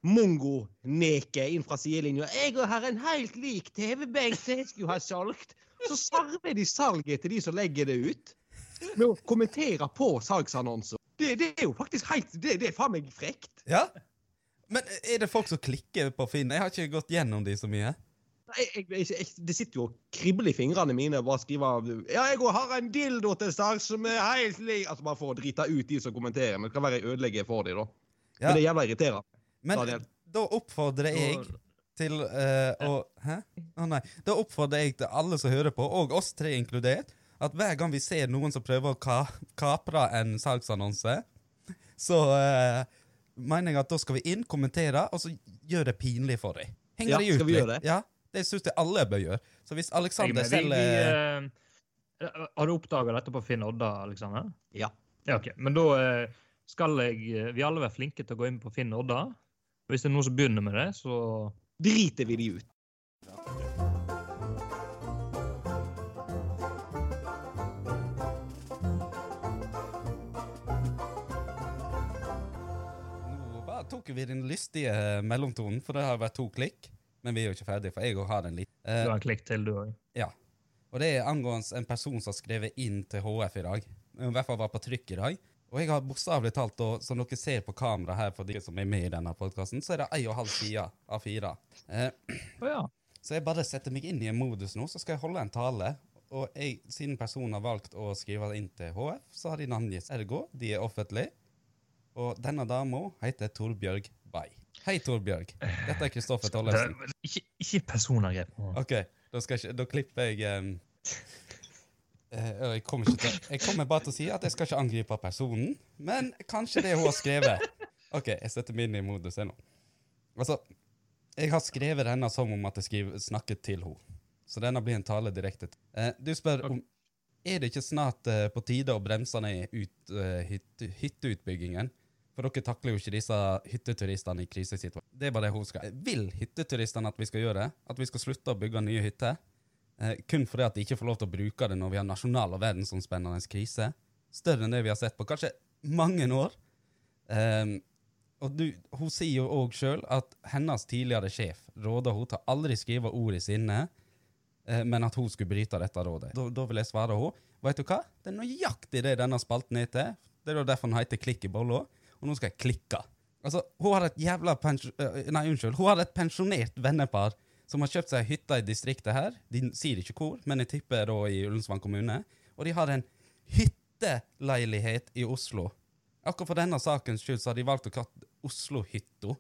mongo-neket inn fra sidelinja. 'Jeg har en helt lik TV-benk som jeg skulle ha solgt.' Så sarver de salget til de som legger det ut, med å kommentere på salgsannonser. Det, det er jo faktisk helt Det, det er faen meg frekt. Ja. Men er det folk som klikker på Finn? Jeg har ikke gått gjennom de så mye. Jeg, jeg, jeg, det sitter jo og kribler i fingrene mine og bare skriver Ja, jeg har en dildo til salgs som er helt lik Altså bare for å drite ut de som kommenterer. Men det kan være jeg ødelegger for de da. Ja. Men det er jævla irriterende. Men Daniel. da oppfordrer jeg til uh, å Hæ? Å nei. Da oppfordrer jeg til alle som hører på, og oss tre inkludert, at hver gang vi ser noen som prøver å ka kapre en salgsannonse, så uh, mener jeg at da skal vi inn, kommentere, og så gjøre det pinlig for dem. Henger Ja, de ut skal vi litt. gjøre det? Ja, det syns jeg alle bør gjøre. Så hvis Alexander selger eh, har du oppdaga dette på Finn Odda, Alexander? Ja. Ja, ok. Men da eh, skal jeg eh, Vi alle være flinke til å gå inn på Finn Odda. Hvis det er noen som begynner med det, så Driter vi de ut. Nå tok vi den lystige mellomtonen, for det har vært to klikk. Men vi er jo ikke ferdige, for jeg òg har en litt. Eh, du har en klikk til, du òg. Ja. Og det er angående en person som har skrevet inn til HF i dag. I hvert fall var på trykk i dag. Og jeg har bokstavelig talt, og som dere ser på kamera her for de som er med i denne podkasten, så er det ei og halv side av fire. Eh, oh, ja. så jeg bare setter meg inn i en modus nå, så skal jeg holde en tale. og jeg, siden personen har valgt å skrive inn til HF, så har de navngitt Ergo. De er offentlige. Og denne dama heter Torbjørg Bay. Hei, Torbjørg. Dette er Kristoffer Tollefsen. Ikke, ikke personangrep. OK, da, ikke- da klipper jeg um, uh, jeg, kommer til, jeg kommer bare til å si at jeg skal ikke angripe personen, men kanskje det hun har skrevet. OK, jeg setter meg inn i modus ennå. Altså, jeg har skrevet denne som om at jeg skriver, snakket til henne. Så denne blir en tale direkte. til- Eh, du spør om er det ikke snart uh, på tide å bremse ned ut, hytte, hytteutbyggingen? For dere takler jo ikke disse hytteturistene i krisesituasjoner. Det er bare det hun skal. Vil hytteturistene at vi skal gjøre det? At vi skal slutte å bygge nye hytter? Eh, kun fordi at de ikke får lov til å bruke det når vi har nasjonal og verdensomspennende krise. Større enn det vi har sett på kanskje mange år. Eh, og du, hun sier jo òg sjøl at hennes tidligere sjef råda hun til aldri skrive ord i sinne, eh, men at hun skulle bryte dette rådet. Da, da vil jeg svare henne. Vet du hva? Det er nøyaktig det denne spalten er til. Det er jo derfor den heter Klikk i bolla. Og nå skal jeg klikke. Altså, hun har et jævla øh, Nei, unnskyld. Hun hadde et pensjonert vennepar som har kjøpt seg hytte i distriktet her. De sier ikke hvor, men jeg tipper da i Ullensvang kommune. Og de har en hytteleilighet i Oslo. Akkurat for denne sakens skyld så har de valgt å kalle Oslo-hytta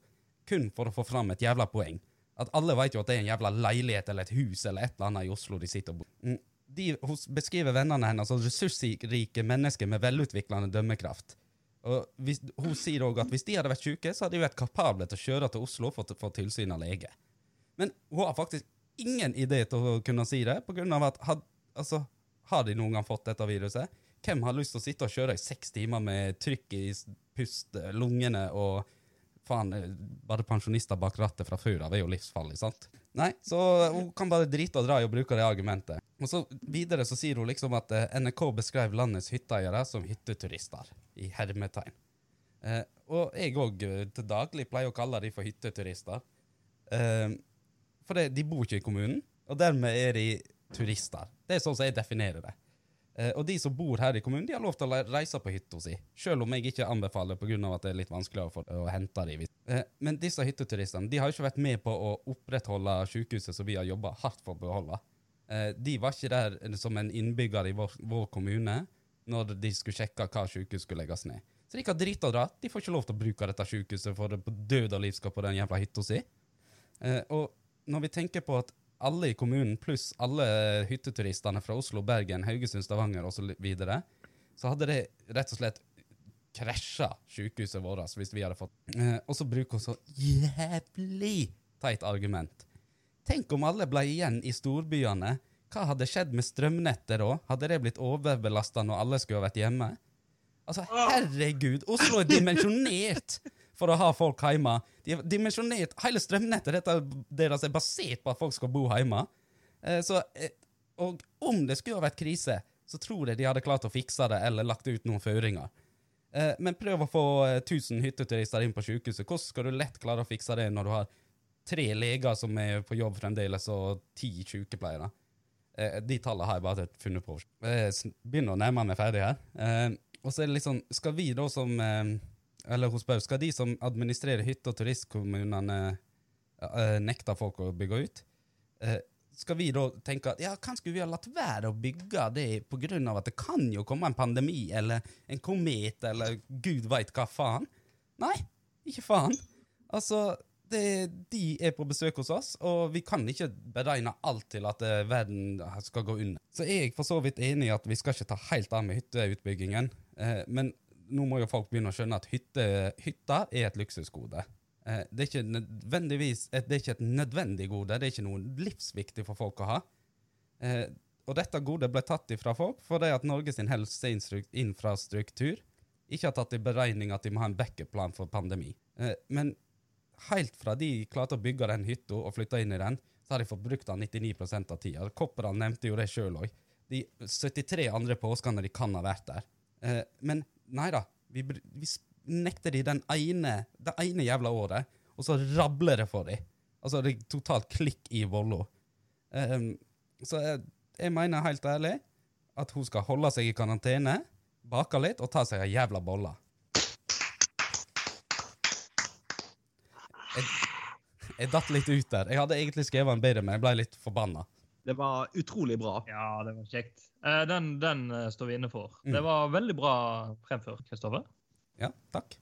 kun for å få fram et jævla poeng. At alle vet jo at det er en jævla leilighet eller et hus eller et eller annet i Oslo de sitter og bor. Mm. De, hun beskriver vennene hennes som ressursrike mennesker med velutviklende dømmekraft. Og hvis, hun sier òg at hvis de hadde vært syke, så hadde de vært kapable til å kjøre til Oslo for å få tilsyn av lege. Men hun har faktisk ingen idé til å kunne si det, på grunn av at had, altså, har de noen gang fått dette viruset? Hvem har lyst til å sitte og kjøre i seks timer med trykk i pust, eh, lungene og faen, eh, bare pensjonister bak rattet fra før av er jo livsfarlig, sant? Nei, så hun kan bare drite og dra i å bruke det argumentet. Og så videre så sier hun liksom at eh, NRK beskrev landets hytteeiere som hytteturister, i hermetegn. Eh, og jeg òg til daglig pleier å kalle de for hytteturister. Eh, for det, de bor ikke i kommunen, og dermed er de turister. Det er sånn som jeg definerer det. Eh, og de som bor her i kommunen, de har lov til å reise på hytta si. Selv om jeg ikke anbefaler pga. at det er litt vanskeligere for å hente dem. Eh, men disse hytteturistene de har ikke vært med på å opprettholde sykehuset som vi har jobba hardt for å beholde. Eh, de var ikke der som en innbygger i vår, vår kommune når de skulle sjekke hva sykehus skulle legges ned. Så de kan drite og dra. De får ikke lov til å bruke dette sykehuset for det på død og liv skal på den jævla hytta si. Eh, og når vi tenker på at alle i kommunen, pluss alle hytteturistene fra Oslo, Bergen, Haugesund, Stavanger osv., så, så hadde det rett og slett krasja sykehuset vårt hvis vi hadde fått eh, Og så bruker hun så jævlig teit argument. Tenk om alle ble igjen i storbyene. Hva hadde skjedd med strømnettet da? Hadde det blitt overbelasta når alle skulle vært hjemme? Altså, herregud, Oslo er dimensjonert for å ha folk hjemme. De er dimensjonert, Hele strømnettet deres er basert på at folk skal bo hjemme. Eh, så, eh, og om det skulle ha vært krise, så tror jeg de hadde klart å fikse det eller lagt ut noen føringer. Eh, men prøv å få eh, 1000 hytteturister inn på sykehuset. Hvordan skal du lett klare å fikse det når du har tre leger som er på jobb fremdeles, og ti sykepleiere? Eh, de tallene har jeg bare funnet på. Jeg sn- begynner å nærme meg ferdig her. Eh, og så er det sånn, skal vi da som eh, Eller hun spør, skal de som administrerer hytte- og turistkommunene eh, nekte folk å bygge ut? Eh, skal vi da tenke at ja, kan skulle vi ha latt være å bygge det av at det kan jo komme en pandemi eller en komet eller gud veit hva faen? Nei, ikke faen. Altså, det, de er på besøk hos oss, og vi kan ikke beregne alt til at eh, verden skal gå under. Så er jeg for så vidt enig i at vi skal ikke ta helt av med hytteutbyggingen, eh, men nå må jo folk begynne å skjønne at hytte, hytta er et luksusgode. Eh, Det er ikke nødvendigvis det er ikke et nødvendig gode, det er ikke noe livsviktig for folk å ha. Eh, og dette godet ble tatt ifra folk fordi at Norges helseinfrastruktur ikke har tatt i beregning at de må ha en backup-plan for pandemi. Eh, men helt fra de klarte å bygge den hytta og flytte inn i den, så har de fått brukt den 99% av tida. Kopperand nevnte jo det sjøl òg. De 73 andre påskene de kan ha vært der. Eh, men nei da, vi, vi nekter de den ene, det ene jævla året, og så rabler det for dem. Altså, det er totalt klikk i Vollo. Eh, så jeg, jeg mener helt ærlig at hun skal holde seg i karantene, bake litt og ta seg ei jævla bolle. Jeg, jeg datt litt ut der. Jeg hadde egentlig skrevet en bedre, men jeg ble litt forbanna. Det var utrolig bra. Ja, det var kjekt. Eh, Den, den eh, står vi inne for. Mm. Det var veldig bra fremført, Kristoffer. Ja, takk.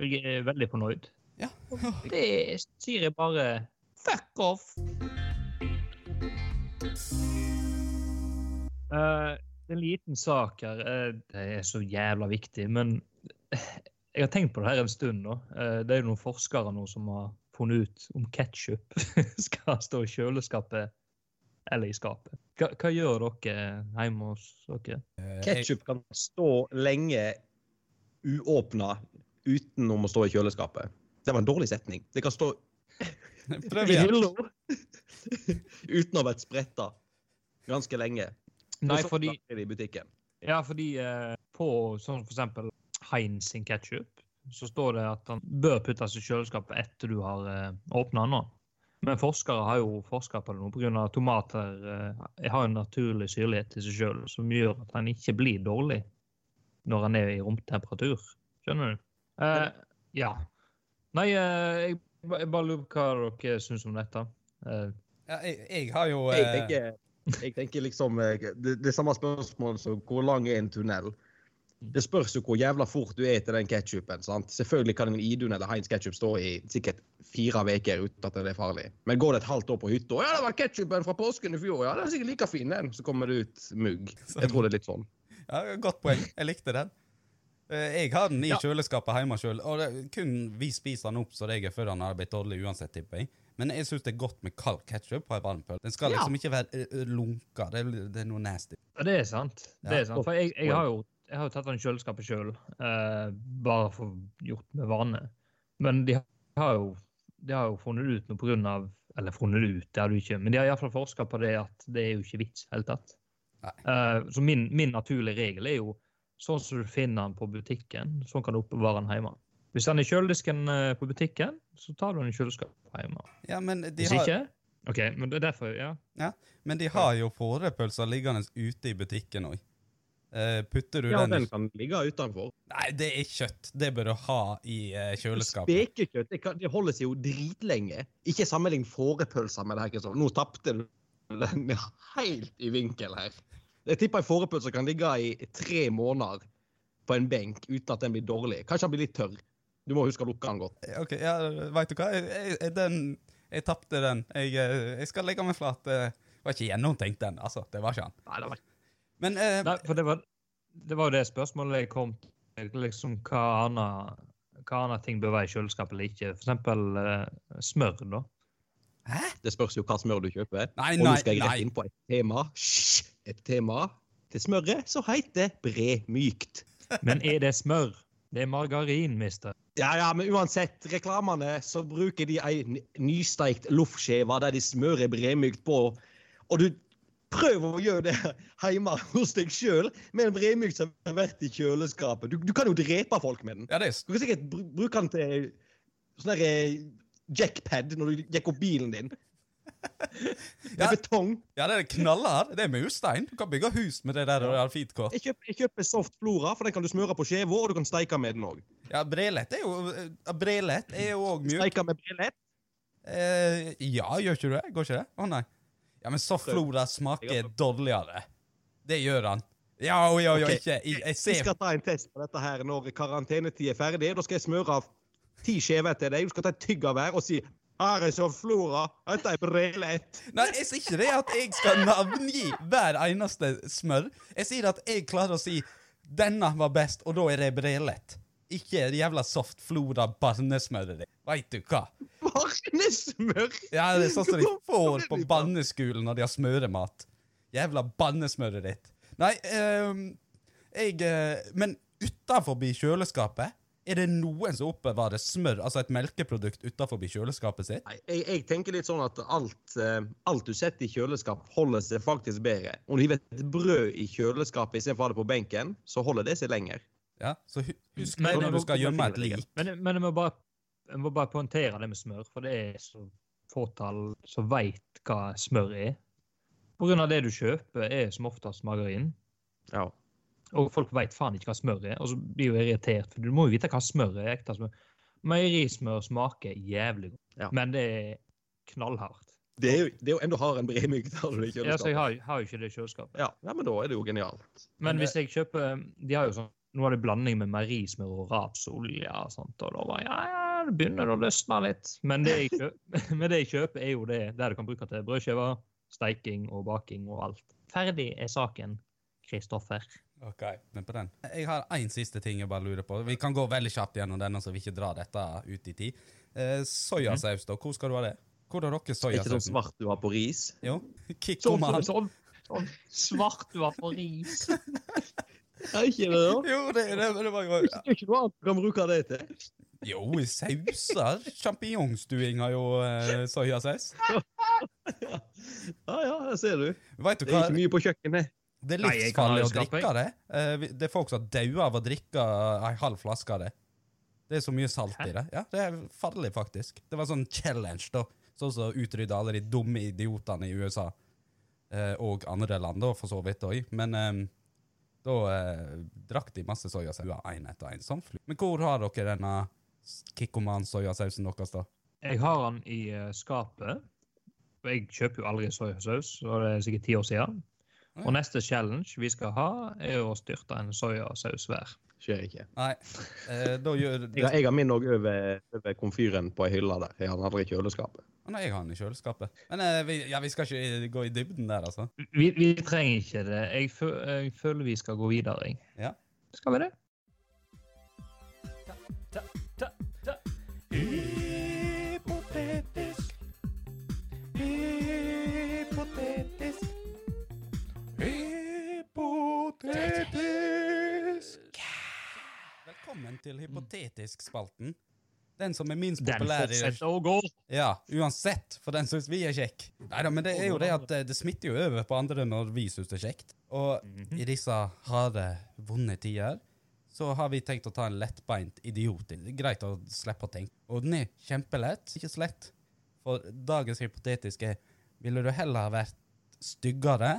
Jeg er veldig fornøyd. Ja. Det sier jeg bare fuck off. Eh, en liten sak her. eh, det er så jævla viktig, men jeg har tenkt på det her en stund nå. Eh, det er jo noen forskere nå som har funnet ut om ketsjup skal stå i kjøleskapet eller i skapet. Hva, hva gjør dere hjemme hos dere? Ketsjup Ketchup kan stå lenge uåpna utenom å stå i kjøleskapet. Det var en dårlig setning. Det kan stå Prøv igjen. uten å ha vært spretta ganske lenge. Nei, fordi, det i butikken. ja, fordi eh, på sånn for eksempel Heinz sin ketchup, så står det at den bør puttes i kjøleskapet etter du har eh, åpna den. Men forskere har jo forska på det nå pga. tomater eh, har en naturlig syrlighet i seg sjøl, som gjør at den ikke blir dårlig når den er i romtemperatur. Skjønner du? Eh, ja. Nei, eh, jeg, jeg bare lurer på hva dere syns om dette. Eh, Ja, jeg, jeg har jo Jeg eh, tenker, jeg tenker liksom Det, det samme spørsmål som hvor lang er en tunnel? Det spørs jo hvor jævla fort du er til den ketsjupen. Selvfølgelig kan en Idun eller Heinz ketsjup stå i sikkert fire uker uten at det er farlig. Men går det et halvt år på hytta Ja, det var ketsjupen fra påsken i fjor. Ja, den er sikkert like fin, den. Så kommer det ut mugg. Jeg tror det er litt sånn. Ja, Godt poeng. Jeg likte den. Eh, Jeg har den i Ja. kjøleskapet hjemme sjøl, og det, kun vi spiser den opp så det er før den har blitt dårlig uansett, tipper jeg. Men jeg syns det er godt med kald ketsjup på ei varm pølse. Den skal Ja. liksom ikke være eh, lunka. Det, det er noe nasty. Ja, det er sant. Det er sant. For jeg, jeg har jo jeg har jo tatt den i kjøleskapet sjøl, eh, bare for gjort med vane. Men de har jo, de har jo funnet ut noe på grunn av Eller funnet ut, det har du ikke, men de har iallfall forska på det at det er jo ikke vits i det hele tatt. Eh, så min, min naturlige regel er jo sånn som du finner den på butikken, sånn kan du oppbevare den hjemme. Hvis den er i kjøledisken eh, på butikken, så tar du den i kjøleskapet hjemme. Ja, men de Hvis har, ikke OK, men det er derfor, ja. men de har jo fårepølser liggende ute i butikken òg. Putter du Ja, den den kan ligge utenfor. Nei, det er kjøtt. Det bør du ha i eh, kjøleskapet. Spekekjøtt det, kan, det holder seg jo dritlenge. Ikke sammenlign fårepølser med det her. Kristoffer. Nå tapte du den helt i vinkel her. Jeg tipper en fårepølse kan ligge i tre måneder på en benk uten at den blir dårlig. Kanskje den blir litt tørr. Du må huske å lukke den godt. Ok, ja, Veit du hva? Jeg, jeg, den, jeg tapte den. Jeg, eh, jeg skal legge meg flat. Det var ikke gjennomtenkt, den. altså. Det var ikke han. Nei, det var Men eh, Nei, for det var, det var jo det spørsmålet jeg kom til. Liksom, hva annet hva annet ting bør være i kjøleskapet eller ikke. For eksempel eh, smør, da. Hæ? Det spørs jo hva smør du kjøper. Nei, Og nå skal jeg rett inn på et tema. Shhh, Et tema til smøret som heter bremykt. Men er det smør? Det er margarin, mister. Ja, ja, men uansett, reklamene så bruker de ei nysteikt loffskive der de smører bremykt på. Og du prøver å gjøre det hjemme hos deg sjøl med en bredmykt som har vært i kjøleskapet. Du, du kan jo drepe folk med den. Ja, det er, Du kan sikkert br bruke den til sånn eh, jackpad når du jekker opp bilen din. Ja. betong. ja, det er knallhard. Det er murstein. Du kan bygge hus med det der er kort. Jeg kjøper, jeg kjøper soft flora, for den kan du smøre på skiva, og du kan steike med den òg. Ja, brelett er jo eh, Brelett er jo òg mjuk. Steike med brelett. Eh, ja, gjør ikke du det? Går ikke det? Å nei. Ja, men soft flora smaker dårligere. Det gjør han. Ja, ja, ja, okay. ikke Jeg, jeg Vi ser skal ta en test på dette her når karantenetid er ferdig. Da skal jeg smøre av ti skjever til deg. Du skal ta et tygg av hver og si her er flora, dette er brelett. Nei, jeg sier ikke det at jeg skal navngi hver eneste smør. Jeg sier at jeg klarer å si 'denne var best', og da er det brelett. Ikke jævla soft flora barnesmøret ditt. Veit du hva? Barnesmør! Ja, det er sånn som de får på banneskolen når de har smøremat. Jævla bannesmøret ditt. Nei, ehm, jeg eh, Men utafor kjøleskapet, er det noen som oppbevarer smør, altså et melkeprodukt utafor kjøleskapet sitt? Nei, jeg, jeg tenker litt sånn at alt, eh, alt du setter i kjøleskap, holder seg faktisk bedre. Om du vet et brød i kjøleskapet istedenfor å ha det på benken, så holder det seg lenger. Ja, Så husk Men- når du skal gjemme et lik. Men, men jeg må bare, jeg må bare poengtere det med smør, for det er så fåtall som veit hva smør er. På grunn av det du kjøper, er som oftest margarin. Ja. Og folk veit faen ikke hva smør er, og så blir jo irritert, for du må jo vite hva smør er. ekte smør. Meierismør smaker jævlig godt, Ja. men det er knallhardt. Det er jo, det er jo enda hardere enn bremyk. Ja, så jeg har, har jo ikke det i kjøleskapet. Ja, ja, men da er det jo genialt. Men Men hvis jeg kjøper De har jo sånn Nå har de blanding med meierismør og rapsolje og sånt, og da var jeg, ja, ja, det begynner det å løsne litt. Men det jeg kjøper, det jeg kjøper er jo det der du kan bruke til brødskiver, steiking og baking og alt. Ferdig er saken, Kristoffer. Ok, men på den. Jeg har én siste ting jeg bare lurer på. Vi kan gå veldig kjapt gjennom denne, så vi ikke drar dette ut i tid. Eh, soyasaus, da. Hvor skal du ha det? Hvor har dere Er ikke sånn svart du har på ris? Jo. Sånn, Kikkoman. sånn, sånn svart du har på ris. Er ikke det, da? Jo, det, det, det var jo er ikke noe annet du kan bruke det til. Jo, i sauser. Sjampinjongstuing har jo eh, soyasaus. Ja, ja, her ser du. Vet du Det er ikke mye på kjøkkenet. Det er livsfarlig å drikke det. Eh, Det er folk som dauer av å drikke ei halv flaske av det. Det er så mye salt i det. Ja, Det er farlig, faktisk. Det var sånn challenge, da. Sånn som utrydda alle de dumme idiotene i USA. Eh, og andre land, da, for så vidt òg. Men eh, da eh, drakk de masse soyasaus én etter én. Sånn fly. Men hvor har dere denne Kikkoman-soyasausen deres, da? Jeg har den i eh, skapet. Og jeg kjøper jo aldri soyasaus, og det er sikkert ti år siden. Og neste challenge vi skal ha, er å styrte en soyasaus hver. Skjer ikke. Nei, eh, da gjør har, jeg har min òg over, over komfyren på ei hylle der. Jeg har den aldri i kjøleskapet. Nei, jeg har den i kjøleskapet. Men eh, vi, ja, vi skal ikke gå i dybden der, altså. Vi, vi trenger ikke det. Jeg, føl, jeg føler vi skal gå videre. jeg. Ja. Skal vi det? Hypotetisk. Hypotetisk. Hypotetisk. Velkommen til Hypotetisk-spalten. Den som er minst populær Den fortsetter å gå. Ja, uansett, for den syns vi er kjekk. Neida, men det er jo det at eh, det smitter jo over på andre når vi syns det er kjekt. Og Mhm. i disse harde, vonde tider så har vi tenkt å ta en lettbeint idiot. Det greit å slippe å tenke. Og den er kjempelett, ikke så lett. For dagens hypotetiske Ville du heller ha vært styggere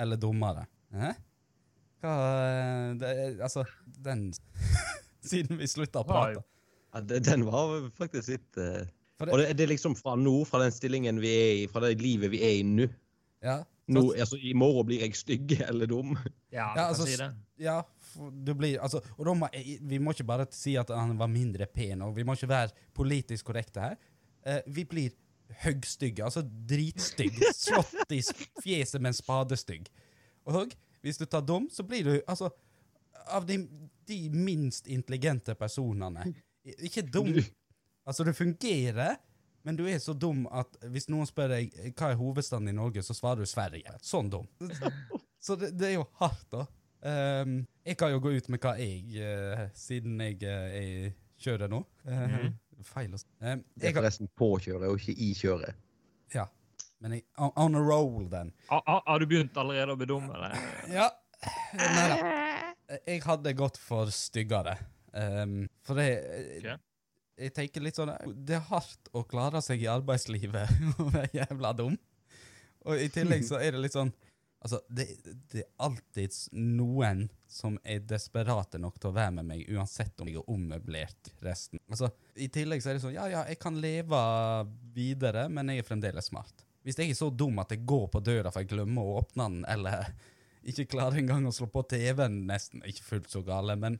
eller dummere? Hæ? Hva eh, det, Altså, den Siden vi slutta å prate. Ja, den var faktisk litt uh... Det- Og det, det er liksom fra nå, fra den stillingen vi er i, fra det livet vi er i nå. Ja, nå altså, I morgen blir jeg stygg eller dum. Ja, Ja, du kan altså, si det. Ja, du blir Altså, og må, vi må ikke bare si at han var mindre pen, og vi må ikke være politisk korrekte her. Eh, vi blir høgstygge, altså dritstygg. Slått i fjeset med en spadestygg. Og hvis du tar dum, så blir du altså Av de, de minst intelligente personene. Ikke dum. Altså, du fungerer, men du er så dum at hvis noen spør deg hva er hovedstaden i Norge, så svarer du Sverige. Sånn dum. Så det, det er jo hardt, da. Ehm, jeg kan jo gå ut med hva jeg, uh, siden jeg uh, er kjører nå. Eh, Feil å si. Ehm, Det er forresten på påkjøre og ikke i kjøret. ja. Men jeg, on, on a roll, then. Har, du begynt allerede å bli dum? Eller? Ja. Nei da. Jeg hadde gått for styggere. Um, for det Ok. Jeg tenker litt sånn Det er hardt å klare seg i arbeidslivet og være jævla dum. Og i tillegg så er det litt sånn Altså, det, det er alltid noen som er desperate nok til å være med meg, uansett om jeg er ommøblert resten. Altså, I tillegg så er det sånn Ja, ja, jeg kan leve videre, men jeg er fremdeles smart. Hvis jeg er så dum at jeg går på døra for jeg glemmer å åpne den, eller ikke klarer engang å slå på TV-en, nesten Ikke fullt så gale, men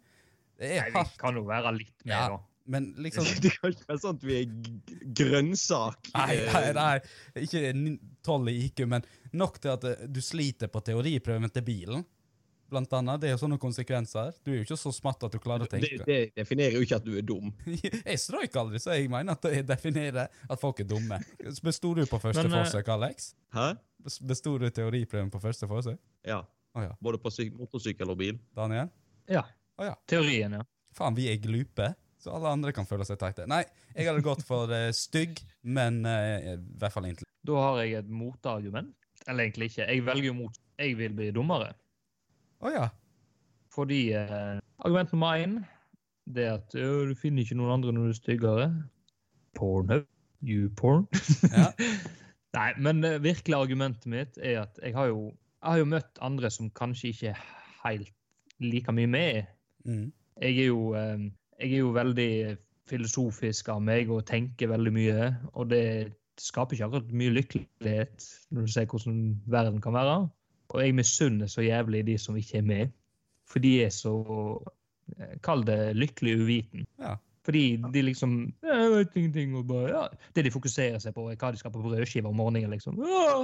det er hardt. Nei, vi kan jo være litt med, Ja, da. Men liksom Det kan ikke være sånn at vi er grønnsak. Nei, eh, nei, nei. Ikke tolv 12 i IQ, men nok til at eh, du sliter på teoriprøven til bilen. Blant annet. Det er jo sånne konsekvenser. Du er jo ikke så smatt at du klarer å tenke. det definerer jo ikke at du er dum. Jeg strøyk aldri, så jeg mener at det definerer at folk er dumme. Besto du på første Men, eh, forsøk, Alex? Hæ? Besto du teoriprøven på første forsøk? Ja. Oh, ja. Både på syk motorsykkel og bil. Daniel? Ja. Oh, ja. Teorien, ja. Faen, vi er glupe, så alle andre kan føle seg teite. Nei, jeg hadde gått for uh, stygg, men uh, i hvert fall intelligent. Da har jeg et motargument. Eller egentlig ikke. Jeg velger jo mot. Jeg vil bli dummere. Å ja. Fordi uh, argument nummer én det er at du finner ikke noen andre når du er styggere. Pornhub. You porn. Ja. Nei, men uh, virkelig argumentet mitt er at jeg har jo, jeg har jo møtt andre som kanskje ikke er helt like mye med. Mm. Jeg er jo, eh, jeg er jo veldig filosofisk av meg og tenker veldig mye. Og det skaper ikke akkurat mye lykkelighet når du ser hvordan verden kan være. Og jeg misunner så jævlig de som ikke er med. For de er så eh, Kall det lykkelig uviten. Ja. Fordi de liksom Jeg vet ingenting. Og bare, ja. Det de fokuserer seg på, er hva de skal på brødskive om morgenen. liksom. Ja,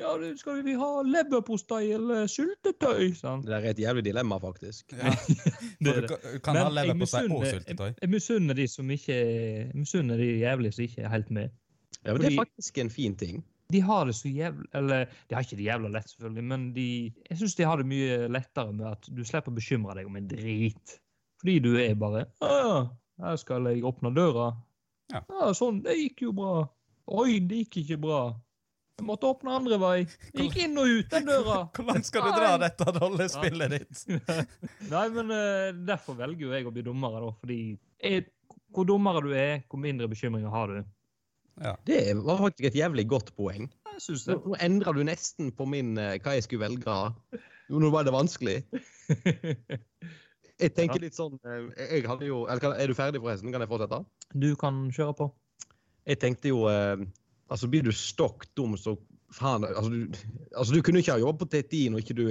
ja det skal vi ha leverpostei eller syltetøy? Sånn. Det er et jævlig dilemma, faktisk. Ja. Det er du kan- kan ha Men jeg leverpostei og syltetøy. Jeg, misunner de som ikke jeg misunner de jævlig som ikke er helt med. Ja, men Det er faktisk en fin ting. De har det så jævlig Eller de har ikke det jævla lett, selvfølgelig, men de, jeg syns de har det mye lettere med at du slipper å bekymre deg om en drit. Fordi du er bare «Å, ja, her skal jeg åpne døra. Ja. sånn. Det gikk jo bra. Oi, det gikk ikke bra. Jeg måtte åpne andre vei. Jeg gikk inn og ut den døra. Hvor langt skal du dra dette rollespillet ditt? Nei, men eh, derfor velger jo jeg å bli dommere, da. Fordi jeg, hvor dummere du er, hvor mindre bekymringer har du. Det var faktisk et jævlig godt poeng. Jeg synes det. nå endra du nesten på min eh, hva jeg skulle velge. Jo, Nå var det vanskelig. Jeg tenker litt sånn eh, jeg hadde jo, eller Er du ferdig, forresten? Kan jeg fortsette? Du kan kjøre på. Jeg tenkte jo Altså, blir du stokk dum, så faen altså du, altså, du kunne ikke ha jobb på TTI når ikke du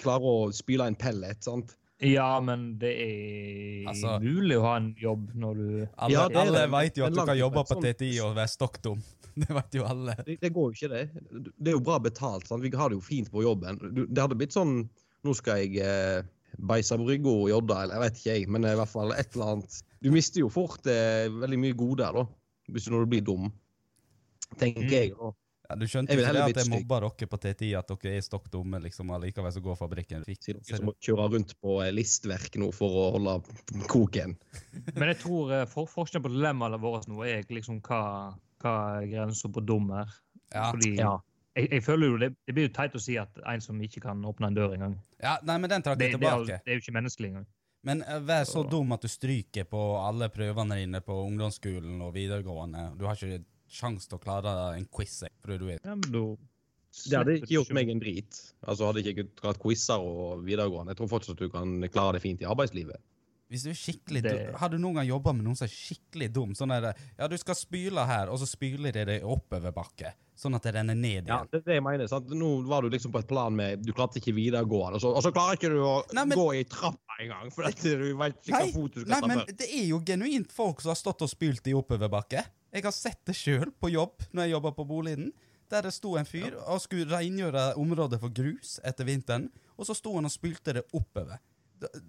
klarer å spyle en pellet, sant? Ja, men det er Altså- mulig å ha en jobb når du Alle, Ja, det alle vet jo at du kan jobbe på sånn- TTI og være stokk dum. Det vet jo alle. Det, det går jo ikke, det. Det er jo bra betalt. sant? Vi har det jo fint på jobben. Det hadde blitt sånn Nå skal jeg eh, beise brygga og jodde, eller jeg vet ikke, jeg, men i hvert fall et eller annet. Du mister jo fort eh, veldig mye goder, da, hvis du, når du blir dum. Tenker Mm. jeg. Og, Ja, du skjønte jo ikke det at jeg mobba dere på TTI, at dere er stokk dumme, liksom, og likevel så går fabrikken. Sier dere som må kjøre rundt på eh, listverk nå for å holde koken. Men jeg tror eh, for, forskjellen på dilemmaene våre nå er liksom hva, hva grensa på dum er. Ja. Fordi Ja. jeg, jeg føler jo det, det blir jo teit å si at en som ikke kan åpne en dør engang. ja, nei, men den trakk Det, tilbake. det, er, det er jo ikke menneskelig engang. Men eh, vær så Så- dum at du stryker på alle prøvene dine på ungdomsskolen og videregående. Du har ikke sjans til å klare en quiz, jeg, fordi du er Ja, men da Det hadde ikke gjort meg en drit. Altså Hadde ikke jeg tatt quizer og videregående. Jeg tror fortsatt at du kan klare det fint i arbeidslivet. Hvis du er skikkelig Det- dum, Har du noen gang jobba med noen som er skikkelig dum? Sånn er det, ja, du skal spyle her, og så spyler de det oppover oppoverbakke. Sånn at det renner ned igjen. Ja, det er det jeg mener. sant? Nå var du liksom på et plan med Du klarte ikke videregående, og så, og så klarer ikke du å Nei, men- gå i trappa engang. For at du vet ikke hvilken fot du skal nei, ta før. det er jo genuint folk som har stått og spylt i oppoverbakke. Jeg har sett det sjøl på jobb når jeg jobba på boligen. Der det sto en fyr og skulle rengjøre området for grus etter vinteren, og så sto han og spylte det oppover.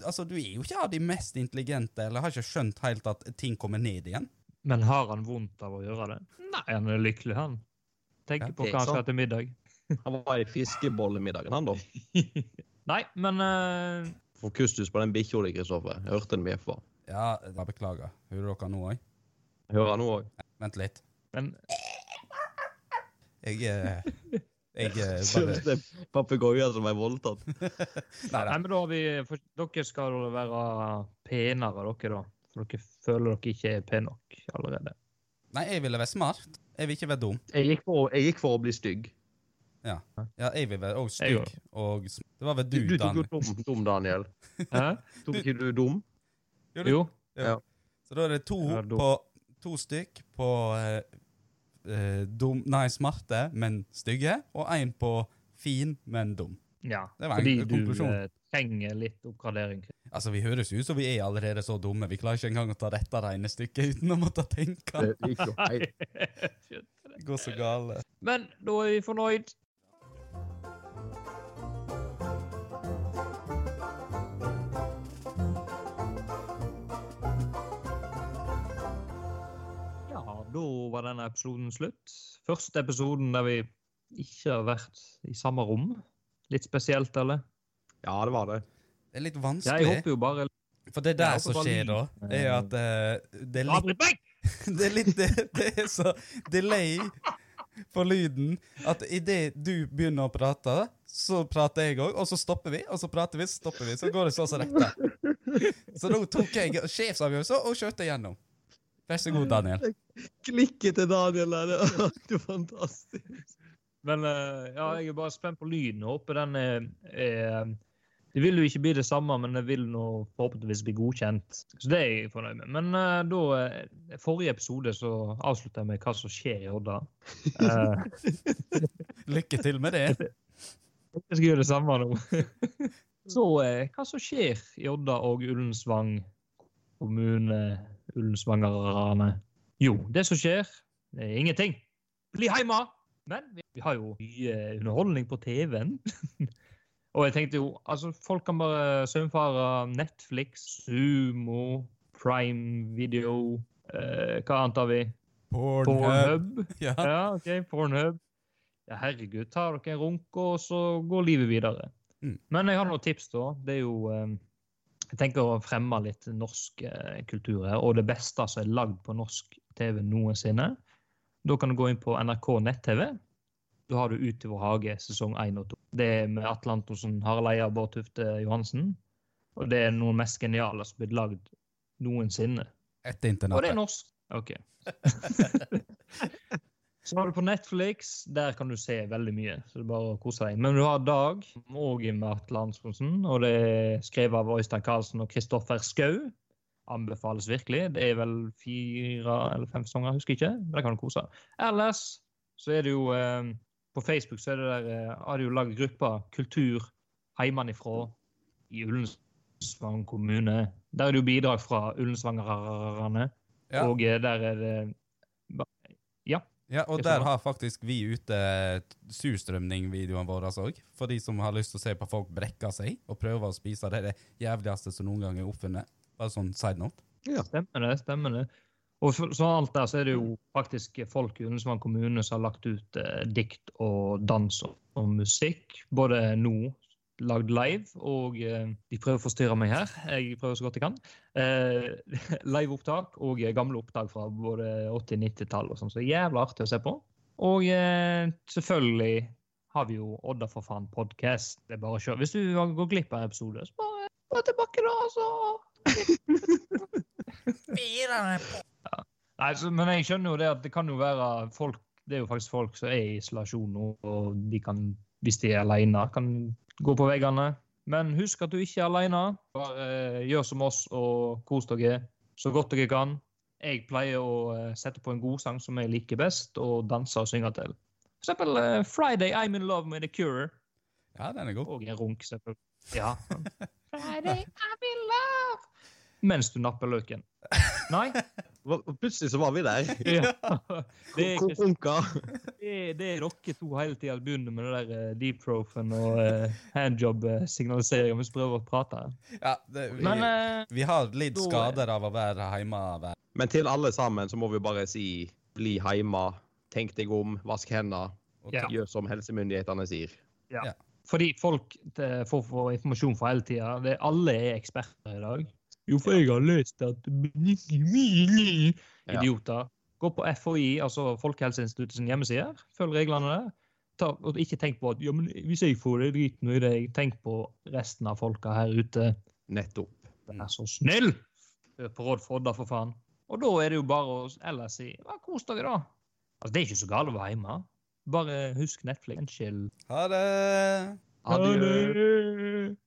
Altså, Du er jo ikke av de mest intelligente, eller har ikke skjønt helt at ting kommer ned igjen. Men har han vondt av å gjøre det? Nei, han er lykkelig, han. Tenker Ja, på hva han skal til middag. Han var i fiskebollemiddagen, han da. Nei, men uh... Får kustus på den bikkja di, Kristoffer. Jeg hørte den bjeffa. Ja, da beklager. Hører dere nå òg? Hører han nå òg? Vent litt. men Jeg eh, Jeg eh, Synes det er papegøyer som er voldtatt. Nei, Nei, nei. men da har vi for, Dere skal være penere, dere, da. For dere føler dere ikke er pene nok allerede. nei, jeg ville være smart. Jeg vil ikke være dum. Jeg gikk for, jeg gikk for å bli stygg. Ja, ja jeg vil være òg stygg. Og Det var vel Du, du, du tok jo dum, dum, Daniel. Hæ? Tok ikke du dum? Jo. jo. Jo. Så da er det to Ja, på To stykk på eh, dum Nei, smarte, men stygge. Og én på fin, men dum. Ja, Det var en fordi du eh, trenger litt oppgradering. Altså, Vi høres ut som vi er allerede så dumme. Vi klarer ikke engang å ta dette regnestykket uten å måtte tenke. Det gikk jo helt Det går så gale. Men da er vi fornøyd. Var denne episoden slutt. Første episoden der vi ikke har vært i samme rom. Litt spesielt, eller? Ja, det var det. Det er litt vanskelig. jeg håper jo bare For det der som skjer da, er at uh, det er litt det er litt det, det er så delay på lyden at idet du begynner å prate, så prater jeg òg, og så stopper vi, og så prater vi, så stopper vi. Så går det så som dette. Så nå tok jeg sjefsavgjørelse og kjørte gjennom. Vær så god, Daniel. Klikket til Daniel der, det det fantastisk. Men eh, ja, jeg er bare spent på lyden. Håper den er, er Det vil jo ikke bli det samme, men det vil nå forhåpentligvis bli godkjent. Så det er jeg fornøyd med. Men uh, da eh, Forrige episode så avslutta jeg med hva som skjer i Odda. Uh, Lykke til med det. jeg skal gjøre det samme nå. så uh, hva som skjer i Odda og Ullensvang kommune, Ullensvangerne? Jo, det som skjer, det er ingenting. Bli hjemme! Men vi, har jo mye underholdning på TV-en. Og jeg tenkte jo, altså folk kan bare saumfare Netflix, Sumo, Prime Video eh, Hva annet har vi? Pornhub. Ja. Ja, OK, Pornhub. Ja, herregud, tar dere en runk, og så går livet videre. Mm. Men jeg har noen tips, da. Det er jo eh, Jeg tenker å fremme litt norsk eh, kultur her, og det beste som er lagd på norsk TV noensinne. Da kan du gå inn på NRK nett-TV. Da har du Ut i vår hage sesong 1 og 2. Det er med Atle Antonsen, Harald Eia Bård Tufte Johansen. Og det er noen mest geniale som er blitt lagd noensinne. Etter internettet. Og det er norsk. OK. Så har du på Netflix. Der kan du se veldig mye. Så det er bare å kose deg. Men du har Dag, og Atle Antonsen. Og det er skrevet av Øystein Karlsen og Kristoffer Skau. Anbefales virkelig. Det er vel fire eller fem sesonger, husker ikke. Men der kan du kose deg. Ellers så er det jo eh, På Facebook så er det der, eh, har de jo lagd gruppa Kultur heimanifrå i Ullensvang kommune. Der er det jo bidrag fra ullensvangerne. Ja. Og eh, der er det Ja. Ja, og er der har faktisk vi ute surstrømning-videoene våre òg. For de som har lyst til å se på folk brekke seg og prøve å spise det, det jævligste som noen gang er oppfunnet. Bare sånn side note. Ja. Stemmer det. stemmer det. Og for, så alt der så er det jo faktisk folk i Ullensvang kommune som har lagt ut eh, dikt og dans og, og musikk. Både nå lagd live, og eh, de prøver å forstyrre meg her. Jeg prøver så godt jeg kan. Eh, Liveopptak og eh, gamle opptak fra både 80-, 90-tall og sånn, så det er jævla artig å se på. Og eh, selvfølgelig har vi jo Odda for faen podcast. Det er bare å kjøre. Hvis du gått glipp av en episode, så bare gå tilbake da, altså. Nei, så, men jeg skjønner jo det at det kan jo være folk Det er jo faktisk folk som er i isolasjon nå, og de kan, hvis de er alene, kan gå på veggene. Men husk at du ikke er alene. Bare eh, gjør som oss og kos dere så godt dere kan. Jeg pleier å eh, sette på en god sang som jeg liker best, og danse og synge til. For eksempel uh, 'Friday I'm in love with The Cure'. Ja, den er god. Og en runk, selvfølgelig. Ja. Friday I'm in love Mens du napper løken. Nei? Plutselig så var vi der. Ja. Det er, Runka. det det dere to hele tida begynner med det der uh, deep profen og uh, handjob-signalisering mens vi prøver å prate. Ja, det, vi, Men uh, vi har lidd skader av å være hjemme. hver- Men til alle sammen så må vi bare si bli hjemme, tenk deg om, vask hendene, og Ja. gjør som helsemyndighetene sier. fordi folk eh, får informasjon for hele tida. Alle er eksperter i dag. Jo, for jeg har lest at. Idioter. Gå på FHI, altså Folkehelseinstituttet sin hjemmeside. Følg reglene der. Ta, og ikke tenk på at ja, men hvis jeg får det, drit nå i det. Tenk på resten av folka her ute. Nettopp. Vær så snill! Hør på råd for Odda, for faen. Og da er det jo bare å ellers si ja, kos dere, da. Altså, det er ikke så galt å være hjemme. Bare husk Netflix. Chill. Ha det! Adjø. Ha det.